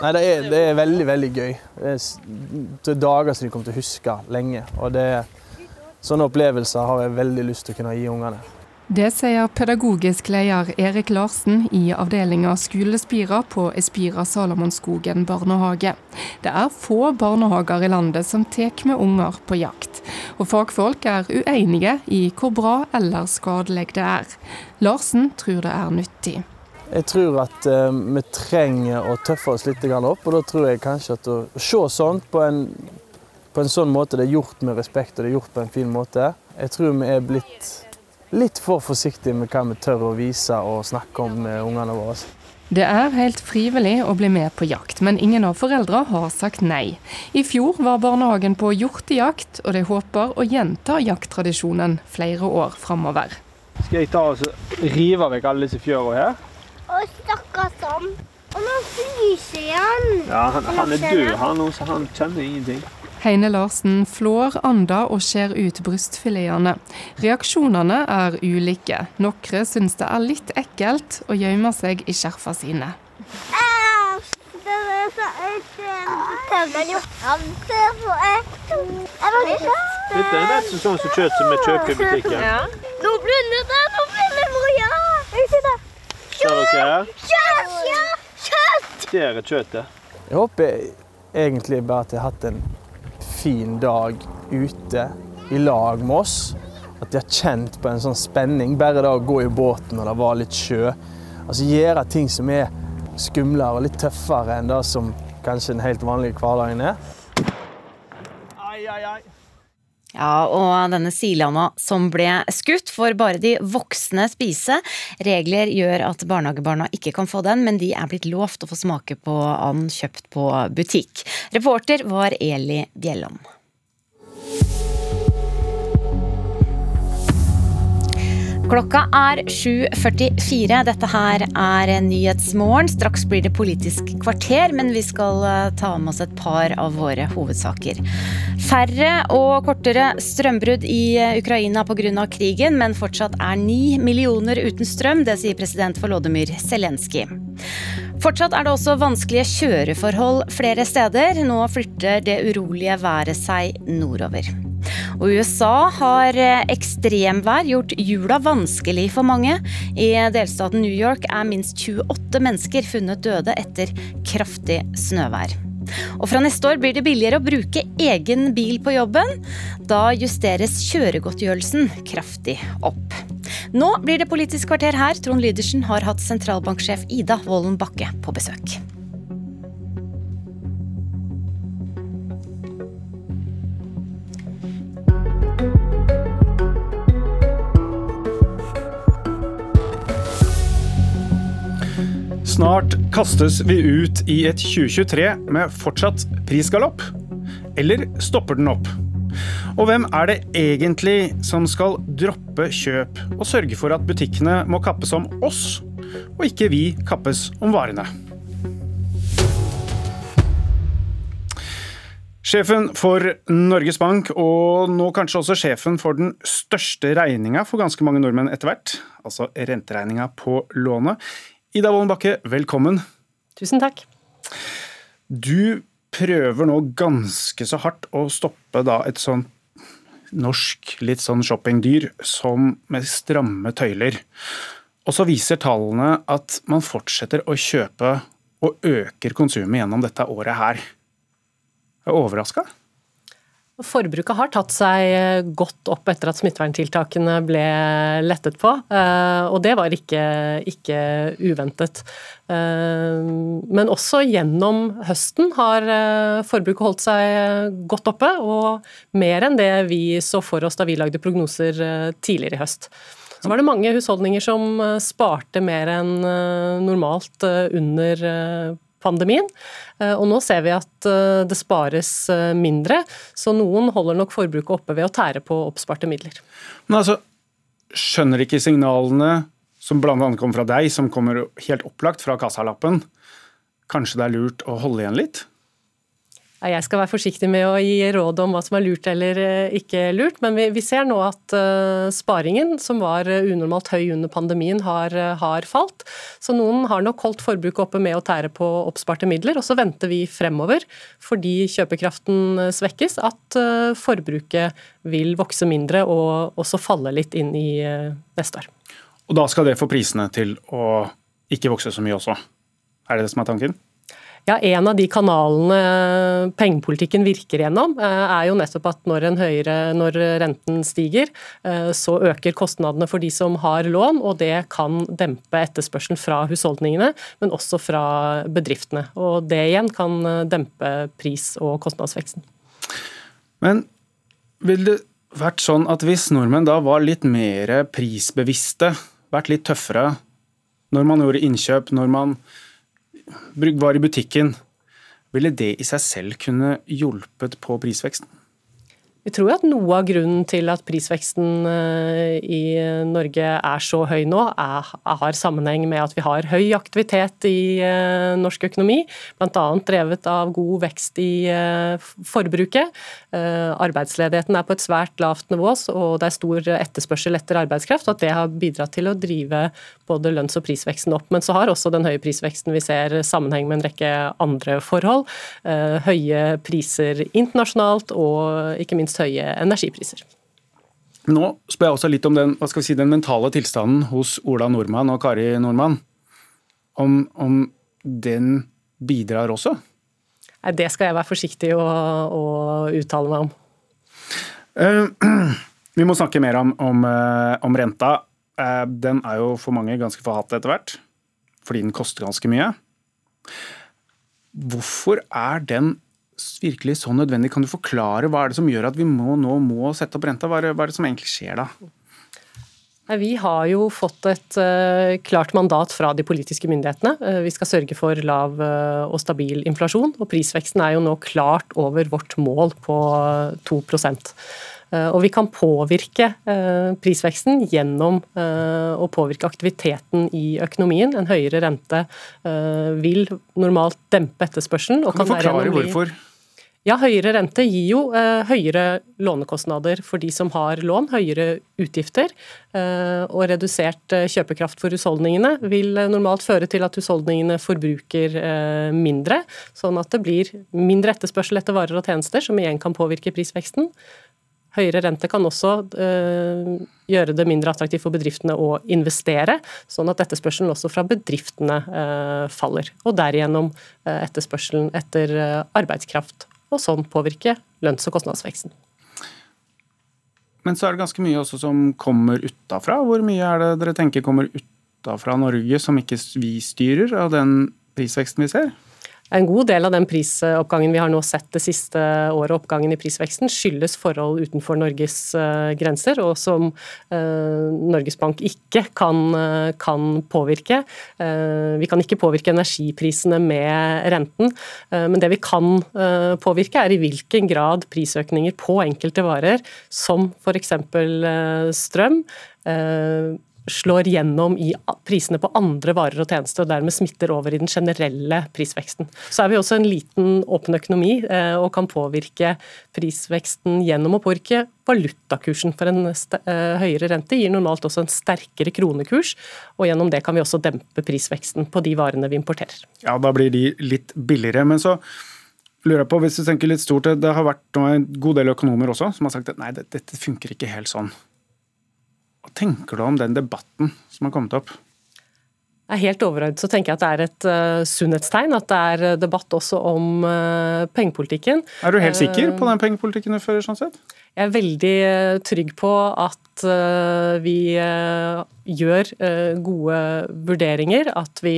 Nei, det er, det er veldig, veldig gøy. Det er, er dager som de kommer til å huske lenge. Og det sånne opplevelser har jeg veldig lyst til å kunne gi ungene. Det sier pedagogisk leder Erik Larsen i avdelinga Skolespira på Espira Salomonskogen barnehage. Det er få barnehager i landet som tar med unger på jakt, og fagfolk er uenige i hvor bra eller skadelig det er. Larsen tror det er nyttig. Jeg tror at eh, vi trenger å tøffe oss litt opp, og da tror jeg kanskje at å se sånt på en, på en sånn måte det er gjort med respekt og det er gjort på en fin måte Jeg tror vi er blitt litt for forsiktige med hva vi tør å vise og snakke om med ungene våre. Det er helt frivillig å bli med på jakt, men ingen av foreldra har sagt nei. I fjor var barnehagen på hjortejakt, og de håper å gjenta jakttradisjonen flere år framover. Skal jeg ta og rive vekk alle disse fjøra her? Og stakkars han. Og nå fryser han. Ja, han, han er død, han nå, så han kjenner ingenting. Heine Larsen flår anda og skjærer ut brystfiletene. Reaksjonene er ulike. Noen syns det er litt ekkelt å gjemme seg i skjerfa sine. Æsj! Det er så? Dette er nesten sånn som kjøtt som vi kjøper i butikken. Nå blundet det, nå det Maria. Jeg. Ser dere her? Kjøtt! Ja, kjøtt! Der er kjøttet. Jeg håper egentlig bare at jeg har hatt en fin dag ute i lag med oss. At de har kjent på en sånn spenning. Bare det å gå i båten når det var litt sjø. Altså gjøre ting som er skumlere og litt tøffere enn det som kanskje den helt vanlige hverdagen er. Ai, ai, ai. Ja, og denne silanda som ble skutt, får bare de voksne spise. Regler gjør at barnehagebarna ikke kan få den, men de er blitt lovt å få smake på and kjøpt på butikk. Reporter var Eli Bjelland. Klokka er 7.44. Dette her er Nyhetsmorgen. Straks blir det Politisk kvarter, men vi skal eh, ta med oss et par av våre hovedsaker. Færre og kortere strømbrudd i eh, Ukraina pga. krigen, men fortsatt er ni millioner uten strøm. Det sier president Volodymyr Zelenskyj. Fortsatt er det også vanskelige kjøreforhold flere steder. Nå flytter det urolige været seg nordover. Og USA har eh, ekstremvær gjort jula vanskelig for mange. I delstaten New York er minst 28 mennesker funnet døde etter kraftig snøvær. Og fra neste år blir det billigere å bruke egen bil på jobben. Da justeres kjøregodtgjørelsen kraftig opp. Nå blir det Politisk kvarter her. Trond Lydersen har hatt sentralbanksjef Ida Wolden Bakke på besøk. Snart kastes vi ut i et 2023 med fortsatt prisgalopp. Eller stopper den opp? Og hvem er det egentlig som skal droppe kjøp og sørge for at butikkene må kappes om oss, og ikke vi kappes om varene? Sjefen for Norges Bank, og nå kanskje også sjefen for den største regninga for ganske mange nordmenn etter hvert, altså renteregninga på lånet. Ida Wolden Bakke, velkommen. Tusen takk. Du prøver nå ganske så hardt å stoppe da et sånn norsk litt sånn shoppingdyr som med stramme tøyler. Og så viser tallene at man fortsetter å kjøpe og øker konsumet gjennom dette året her. Jeg er overraska. Forbruket har tatt seg godt opp etter at smitteverntiltakene ble lettet på, eh, og det var ikke, ikke uventet. Eh, Men også gjennom høsten har eh, forbruket holdt seg godt oppe, og mer enn det vi så for oss da vi lagde prognoser tidligere i høst. Så var det mange husholdninger som sparte mer enn normalt under pandemien. Og nå ser vi at det spares mindre, så noen holder nok forbruket oppe ved å tære på oppsparte midler. Men altså, skjønner ikke signalene som bl.a. kommer fra deg, som kommer helt opplagt fra kassalappen, kanskje det er lurt å holde igjen litt? Jeg skal være forsiktig med å gi råd om hva som er lurt eller eh, ikke lurt, men vi, ser nå at uh, sparingen, som var unormalt høy under pandemien, har, eh, har, falt. Så noen har nok holdt forbruket oppe med å tære på oppsparte midler. Og så venter vi fremover, fordi kjøpekraften svekkes, at forbruket vil vokse mindre og også falle litt inn i neste år. Og da skal det få prisene til å ikke vokse så mye også? Er det det som er tanken? Ja, En av de kanalene pengepolitikken virker gjennom, eh, er jo nettopp at når, høyere, når, renten stiger, eh, så øker kostnadene for de som har lån, og det kan dempe etterspørselen fra husholdningene, men også fra bedriftene. Og Det igjen kan eh, dempe pris- og kostnadsveksten. Men vil det vært sånn at hvis nordmenn da var litt mer prisbevisste, vært litt tøffere når man gjorde innkjøp, når man var i butikken, ville det i seg selv kunne hjulpet på prisveksten? Vi tror at noe av grunnen til at prisveksten eh, i Norge er så høy nå, er, har sammenheng med at vi har høy aktivitet i eh, norsk økonomi, bl.a. drevet av god vekst i eh, forbruket. Arbeidsledigheten er på et svært lavt nivå, og det er stor etterspørsel etter arbeidskraft. og At det har bidratt til å drive både lønns- og prisveksten opp. Men så har også den høye prisveksten vi ser sammenheng med en rekke andre forhold. Høye priser internasjonalt og ikke minst minst høye energipriser. Nå spør jeg også litt om den, si, den mentale tilstanden hos Ola Nordmann og Kari Nordmann. Om, om den bidrar også? Nei, Det skal jeg være forsiktig å, å uttale meg om. Uh, vi må snakke mer om, om, uh, om renta. Uh, den er jo for mange ganske forhatt etter hvert, fordi den koster ganske mye. Hvorfor er den virkelig så nødvendig? Kan du forklare hva er det som gjør at vi må, nå må sette opp renta? Hva er, det, hva er det som egentlig skjer da? Vi har jo fått et uh, klart mandat fra de politiske myndighetene. Uh, vi skal sørge for lav uh, og stabil inflasjon, og prisveksten er jo nå klart over vårt mål på 2 og vi kan påvirke prisveksten gjennom å påvirke aktiviteten i økonomien. En høyere rente vil normalt dempe etterspørselen. kan du forklare hvorfor? Ja, høyere rente gir jo eh, høyere lånekostnader for de som har lån, høyere utgifter. Eh, og redusert eh, kjøpekraft for husholdningene vil eh, normalt føre til at husholdningene forbruker eh, mindre, sånn at det blir mindre etterspørsel etter varer og tjenester, som igjen kan påvirke prisveksten. Høyere rente kan også øh, gjøre det mindre attraktivt for bedriftene å investere, sånn at etterspørselen også fra bedriftene øh, faller. Og derigjennom øh, etterspørselen etter arbeidskraft og sånn påvirke lønns- og kostnadsveksten. Men så er det ganske mye også som kommer utafra. Hvor mye er det dere tenker kommer utafra Norge som ikke vi styrer, av den prisveksten vi ser? En god del av den prisoppgangen vi har nå sett det siste året, oppgangen i prisveksten, skyldes forhold utenfor Norges uh, grenser, og som uh, Norges Bank ikke kan, uh, kan påvirke. vi kan ikke påvirke energiprisene med renten, men det vi kan påvirke, er i hvilken grad prisøkninger på enkelte varer, som f.eks. strøm, slår gjennom i prisene på andre varer og tjenester, og dermed smitter over i den generelle prisveksten. Så er vi også en liten åpen økonomi eh, og kan påvirke prisveksten gjennom å påvirke valutakursen. For en eh, høyere rente gir normalt også en sterkere kronekurs, og gjennom det kan vi også dempe prisveksten på de varene vi importerer. Ja, da blir de litt billigere. men så lurer jeg på, hvis du tenker litt stort, Det har vært en god del økonomer også som har sagt at nei, dette funker ikke helt sånn. Hva tenker du om den debatten som har kommet opp? Helt overordnet så tenker jeg at det er et uh, sunnhetstegn at det er eh, debatt også om uh, pengepolitikken. Er du helt sikker på den pengepolitikken du fører? sånn sett? Jeg er veldig trygg på at vi gjør gode vurderinger. At vi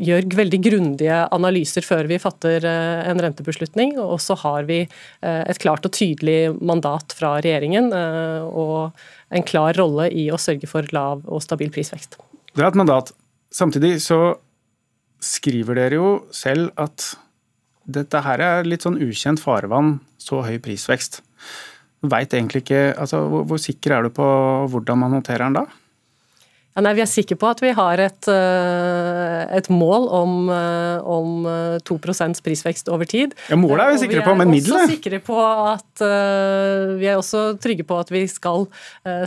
gjør veldig grundige analyser før vi fatter eh, en rentebeslutning. Og så har vi eh, et klart og tydelig mandat fra regjeringen eh, og en klar rolle i å sørge for lav og stabil prisvekst. Det er et mandat. Samtidig så skriver dere jo selv at dette her er litt sånn ukjent farevann, så høy prisvekst. Vet egentlig ikke, altså hvor, hvor sikker er du på hvordan man håndterer den da? Ja, nei, Vi er sikre på at vi har et, eh, et mål om, eh, om 2 eh, prisvekst over tid. Ja, Målet er vi sikre på, men middelet? Vi er også sikre på at vi er også trygge på at vi skal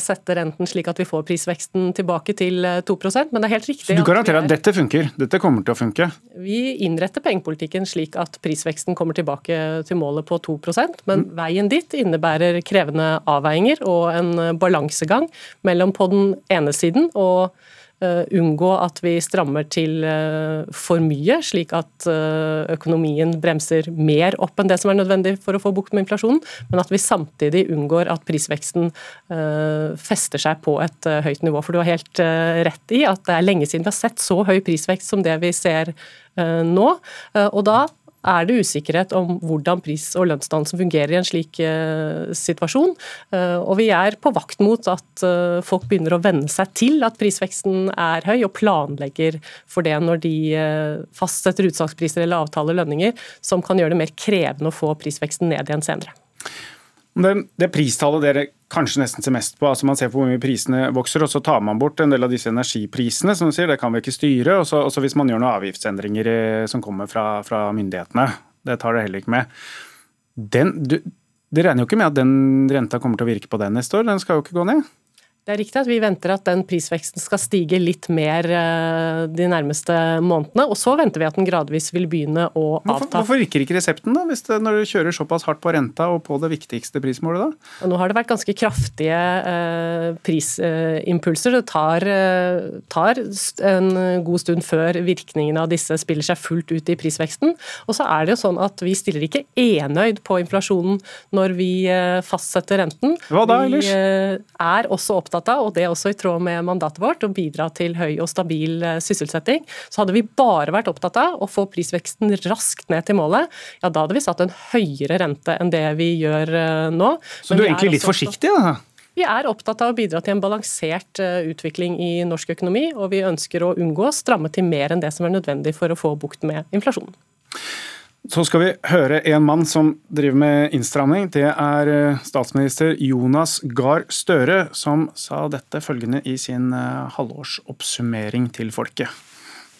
sette renten slik at vi får prisveksten tilbake til 2% men det er helt riktig. Så du garanterer at, at dette funker? Dette kommer til å funke? Vi innretter pengepolitikken slik at prisveksten kommer tilbake til målet på 2% men mm. veien dit innebærer krevende avveininger og en balansegang mellom på den ene siden og uh, unngå at vi strammer til uh, for mye, slik at uh, økonomien bremser mer opp enn det som er nødvendig for å få bukt med inflasjonen, men at vi samtidig unngår at prisveksten fester seg på et høyt nivå. For du har helt rett i at det er lenge siden vi har sett så høy prisvekst som det vi ser nå. Og da er det usikkerhet om hvordan pris- og lønnsdannelsen fungerer i en slik uh, situasjon. Uh, og vi er på vakt mot at uh, folk begynner å venne seg til at prisveksten er høy, og planlegger for det når de fastsetter utsalgspriser eller avtaler lønninger, som kan gjøre det mer krevende å få prisveksten ned igjen senere. Det, det pristallet dere kanskje nesten ser mest på, altså man ser på hvor mye prisene vokser, og så tar man bort en del av disse energiprisene, som du sier, det kan vi ikke styre. Og så hvis man gjør noen avgiftsendringer som kommer fra, fra myndighetene, det tar det heller ikke med. Den, du, det regner jo ikke med at den renta kommer til å virke på den neste år, den skal jo ikke gå ned? Det er riktig at vi venter at den prisveksten skal stige litt mer eh, de nærmeste månedene. Og så venter vi at den gradvis vil begynne å avta. Hvorfor, hvorfor virker ikke resepten, da, hvis det, når du kjører såpass hardt på renta og på det viktigste prismålet? da? Og nå har det vært ganske kraftige eh, prisimpulser. det tar, eh, tar, en god stund før virkningene av disse spiller seg fullt ut i prisveksten. Og så er det jo sånn at vi stiller ikke enøyd på inflasjonen når vi eh, fastsetter renten. Hva da, ellers? Vi er også opptatt opptatt av, og det er også i tråd med mandatet vårt, å bidra til høy og stabil eh, sysselsetting. Så hadde vi bare vært opptatt av å få prisveksten raskt ned til målet, ja da hadde vi satt en høyere rente enn det vi gjør eh, nå. Så du er egentlig litt forsiktig, da? Vi er opptatt av å bidra til en balansert eh, utvikling i norsk økonomi, og vi ønsker å unngå å stramme til mer enn det som er nødvendig for å få bukt med inflasjonen. Så skal vi høre en mann som driver med innstramming. Det er eh, statsminister Jonas Gahr Støre, som sa dette følgende i sin eh, halvårsoppsummering til folket.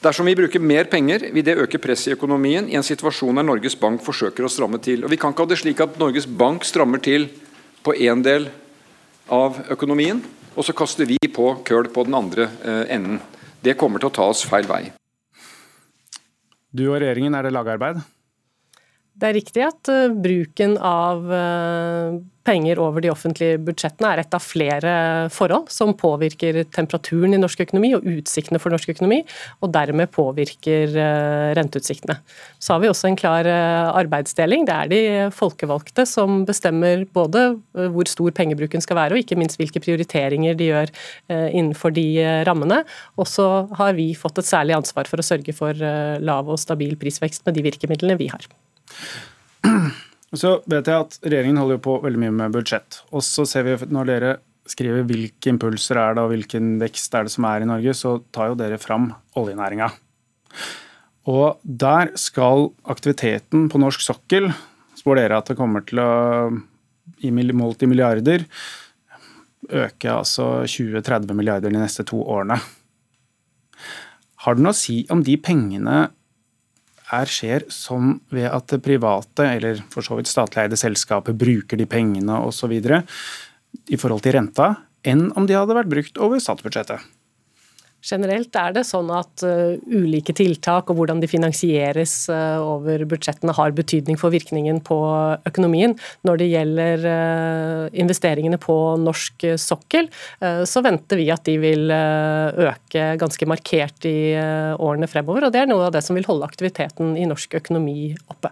Dersom vi bruker mer penger, vil det øke presset i økonomien i en situasjon der Norges Bank forsøker å stramme til. Og Vi kan ikke ha det slik at Norges Bank strammer til på én del av økonomien, og så kaster vi på køl på den andre eh, enden. Det kommer til å ta oss feil vei. Du og regjeringen, er det lagarbeid? Det er riktig at uh, bruken av uh, penger over de offentlige budsjettene er et av flere forhold som påvirker temperaturen i norsk økonomi og utsiktene for norsk økonomi, og dermed påvirker uh, renteutsiktene. Så har vi også en klar arbeidsdeling. Det er de folkevalgte som bestemmer både hvor stor pengebruken skal være, og ikke minst hvilke prioriteringer de gjør innenfor de rammene. Og så har vi fått et særlig ansvar for å sørge for lav og stabil prisvekst med de virkemidlene vi har. Så vet jeg at regjeringen holder på veldig mye med budsjett. Og så ser vi når dere skriver hvilke impulser er det og hvilken vekst er det som er i Norge, så tar jo dere fram oljenæringa. Og der skal aktiviteten på norsk sokkel, spår dere at det kommer til å, i målt i milliarder, øke altså 20-30 milliarder de neste to årene. Har det noe å si om de pengene er, skjer sånn ved at det private, eller for så vidt statlig eide selskaper, bruker de pengene osv. i forhold til renta, enn om de hadde vært brukt over statsbudsjettet. Generelt er det sånn at uh, ulike tiltak og hvordan de finansieres uh, over budsjettene har betydning for virkningen på økonomien. Når det gjelder uh, investeringene på norsk sokkel, så venter vi at de vil øke ganske markert i årene fremover. Og det er noe av det som vil holde aktiviteten i norsk økonomi oppe.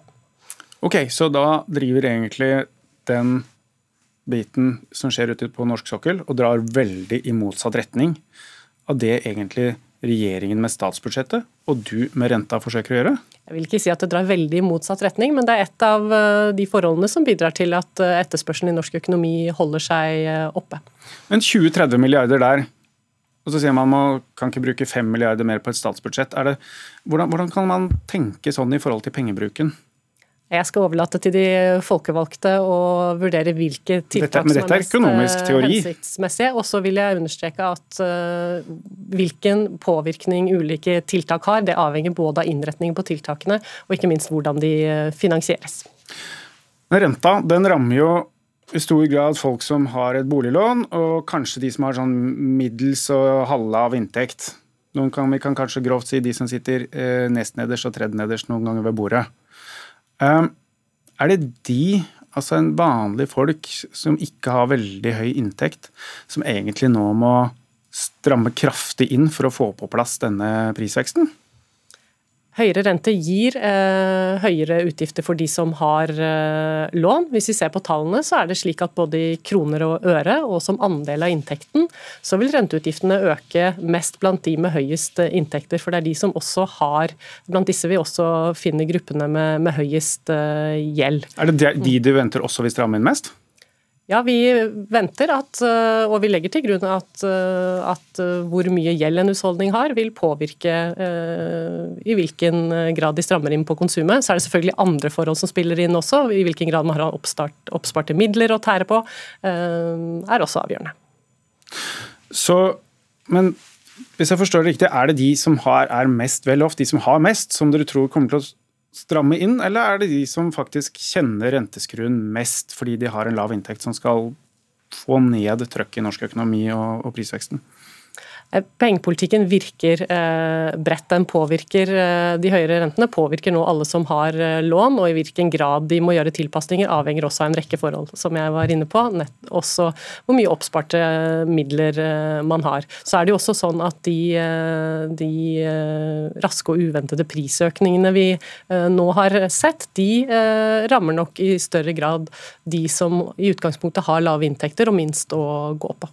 Ok, Så da driver egentlig den biten som skjer ute på norsk sokkel og drar veldig i motsatt retning av det egentlig regjeringen med statsbudsjettet og du med renta forsøker å gjøre? Jeg vil ikke si at det drar veldig i motsatt retning, men det er et av eh, de forholdene som bidrar til at eh, etterspørselen i norsk økonomi holder seg eh, oppe. Men 20-30 milliarder der, Og så sier man man kan ikke bruke 5 milliarder mer på et statsbudsjett. Det, hvordan, hvordan, kan man tenke sånn i forhold til pengebruken? Jeg skal overlate til de folkevalgte å vurdere hvilke tiltak dette, som er mest er hensiktsmessige. Og så vil jeg understreke at uh, hvilken påvirkning ulike tiltak har, det avhenger både av innretningen på tiltakene og ikke minst hvordan de finansieres. Renta den rammer jo i stor grad folk som har et boliglån, og kanskje de som har sånn middels og halve inntekt. Noen kan, vi kan kanskje grovt si de som sitter eh, nest nederst og tredje nederst noen ganger ved bordet. Um, er det de, altså en vanlig folk som ikke har veldig høy inntekt, som egentlig nå må stramme kraftig inn for å få på plass denne prisveksten? Høyere rente gir eh, høyere utgifter for de som har eh, lån. Hvis vi ser på tallene, så er det slik at både i kroner og øre, og som andel av inntekten, så vil renteutgiftene øke mest blant de med høyest eh, inntekter. For det er de som også har Blant disse vi også finner gruppene med, med høyest eh, gjeld. Er det de du venter også vil stramme inn mest? Ja, vi venter at, eh, og vi legger til grunn at, eh, at eh, hvor mye gjeld en husholdning har, vil påvirke i hvilken grad de strammer inn på konsumet. Så er det selvfølgelig andre forhold som spiller inn også. I hvilken grad man har oppstart, oppsparte midler å tære på, er også avgjørende. Så, men hvis jeg forstår det riktig, er det de som har, er mest vel off, de som har mest, som dere tror kommer til å stramme inn, eller er det de som faktisk kjenner renteskruen mest fordi de har en lav inntekt, som skal få ned trøkket i norsk økonomi og, og prisveksten? Eh, pengepolitikken virker eh, bredt. Den påvirker eh, de høyere rentene, påvirker nå alle som har lån, og i hvilken grad de må gjøre tilpasninger avhenger også av en rekke forhold, som jeg var inne på. Nett, også hvor mye oppsparte midler man har. Så er det jo også sånn at de, de raske og uventede prisøkningene vi nå har sett, de rammer nok i større grad de som i utgangspunktet har lave inntekter og minst å gå på.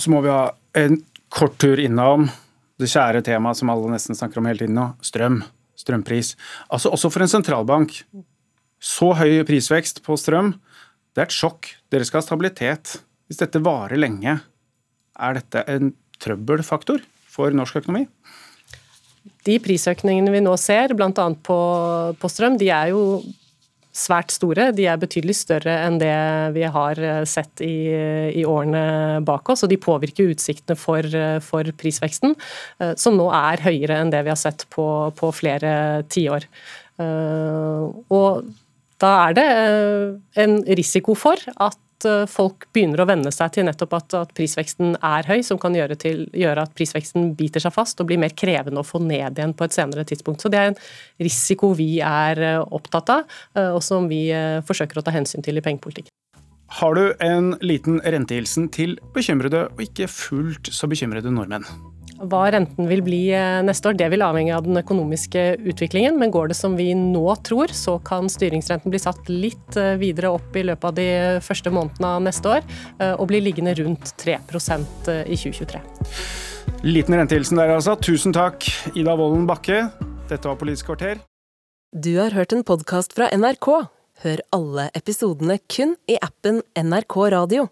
Og så må vi ha en kort tur innom det kjære temaet som alle nesten snakker om hele tiden nå, strøm. Strømpris. Altså Også for en sentralbank. Så høy prisvekst på strøm, det er et sjokk. Dere skal ha stabilitet. Hvis dette varer lenge, er dette en trøbbelfaktor for norsk økonomi? De prisøkningene vi nå ser, bl.a. På, på strøm, de er jo svært store. De er betydelig større enn det vi har eh, sett i, i årene bak oss, og de påvirker utsiktene for, eh, for, prisveksten, eh, som nå er høyere enn det vi har sett på, på flere tiår. Og da er det en risiko for at Eh, folk begynner å venne seg til nettopp at, at prisveksten er høy, som kan gjøre, til, gjøre, at prisveksten biter seg fast og blir mer krevende å få ned igjen på et senere tidspunkt. Så Det er en risiko vi er eh, opptatt av, eh, og som vi forsøker å ta hensyn til i pengepolitikken. Har du en liten rentehilsen til bekymrede og ikke fullt så bekymrede nordmenn? Hva renten vil bli eh, neste år, det vil avhenge av den økonomiske utviklingen. Men går det som vi nå tror, så kan styringsrenten bli satt litt eh, videre opp i løpet av de første månedene av neste år, eh, og bli liggende rundt 3% i 2023. Liten rentehilsen der, altså. Tusen takk, Ida Wolden Bakke. Dette var Politisk kvarter. Du har hørt en podkast fra NRK. Hør alle episodene kun i appen NRK Radio.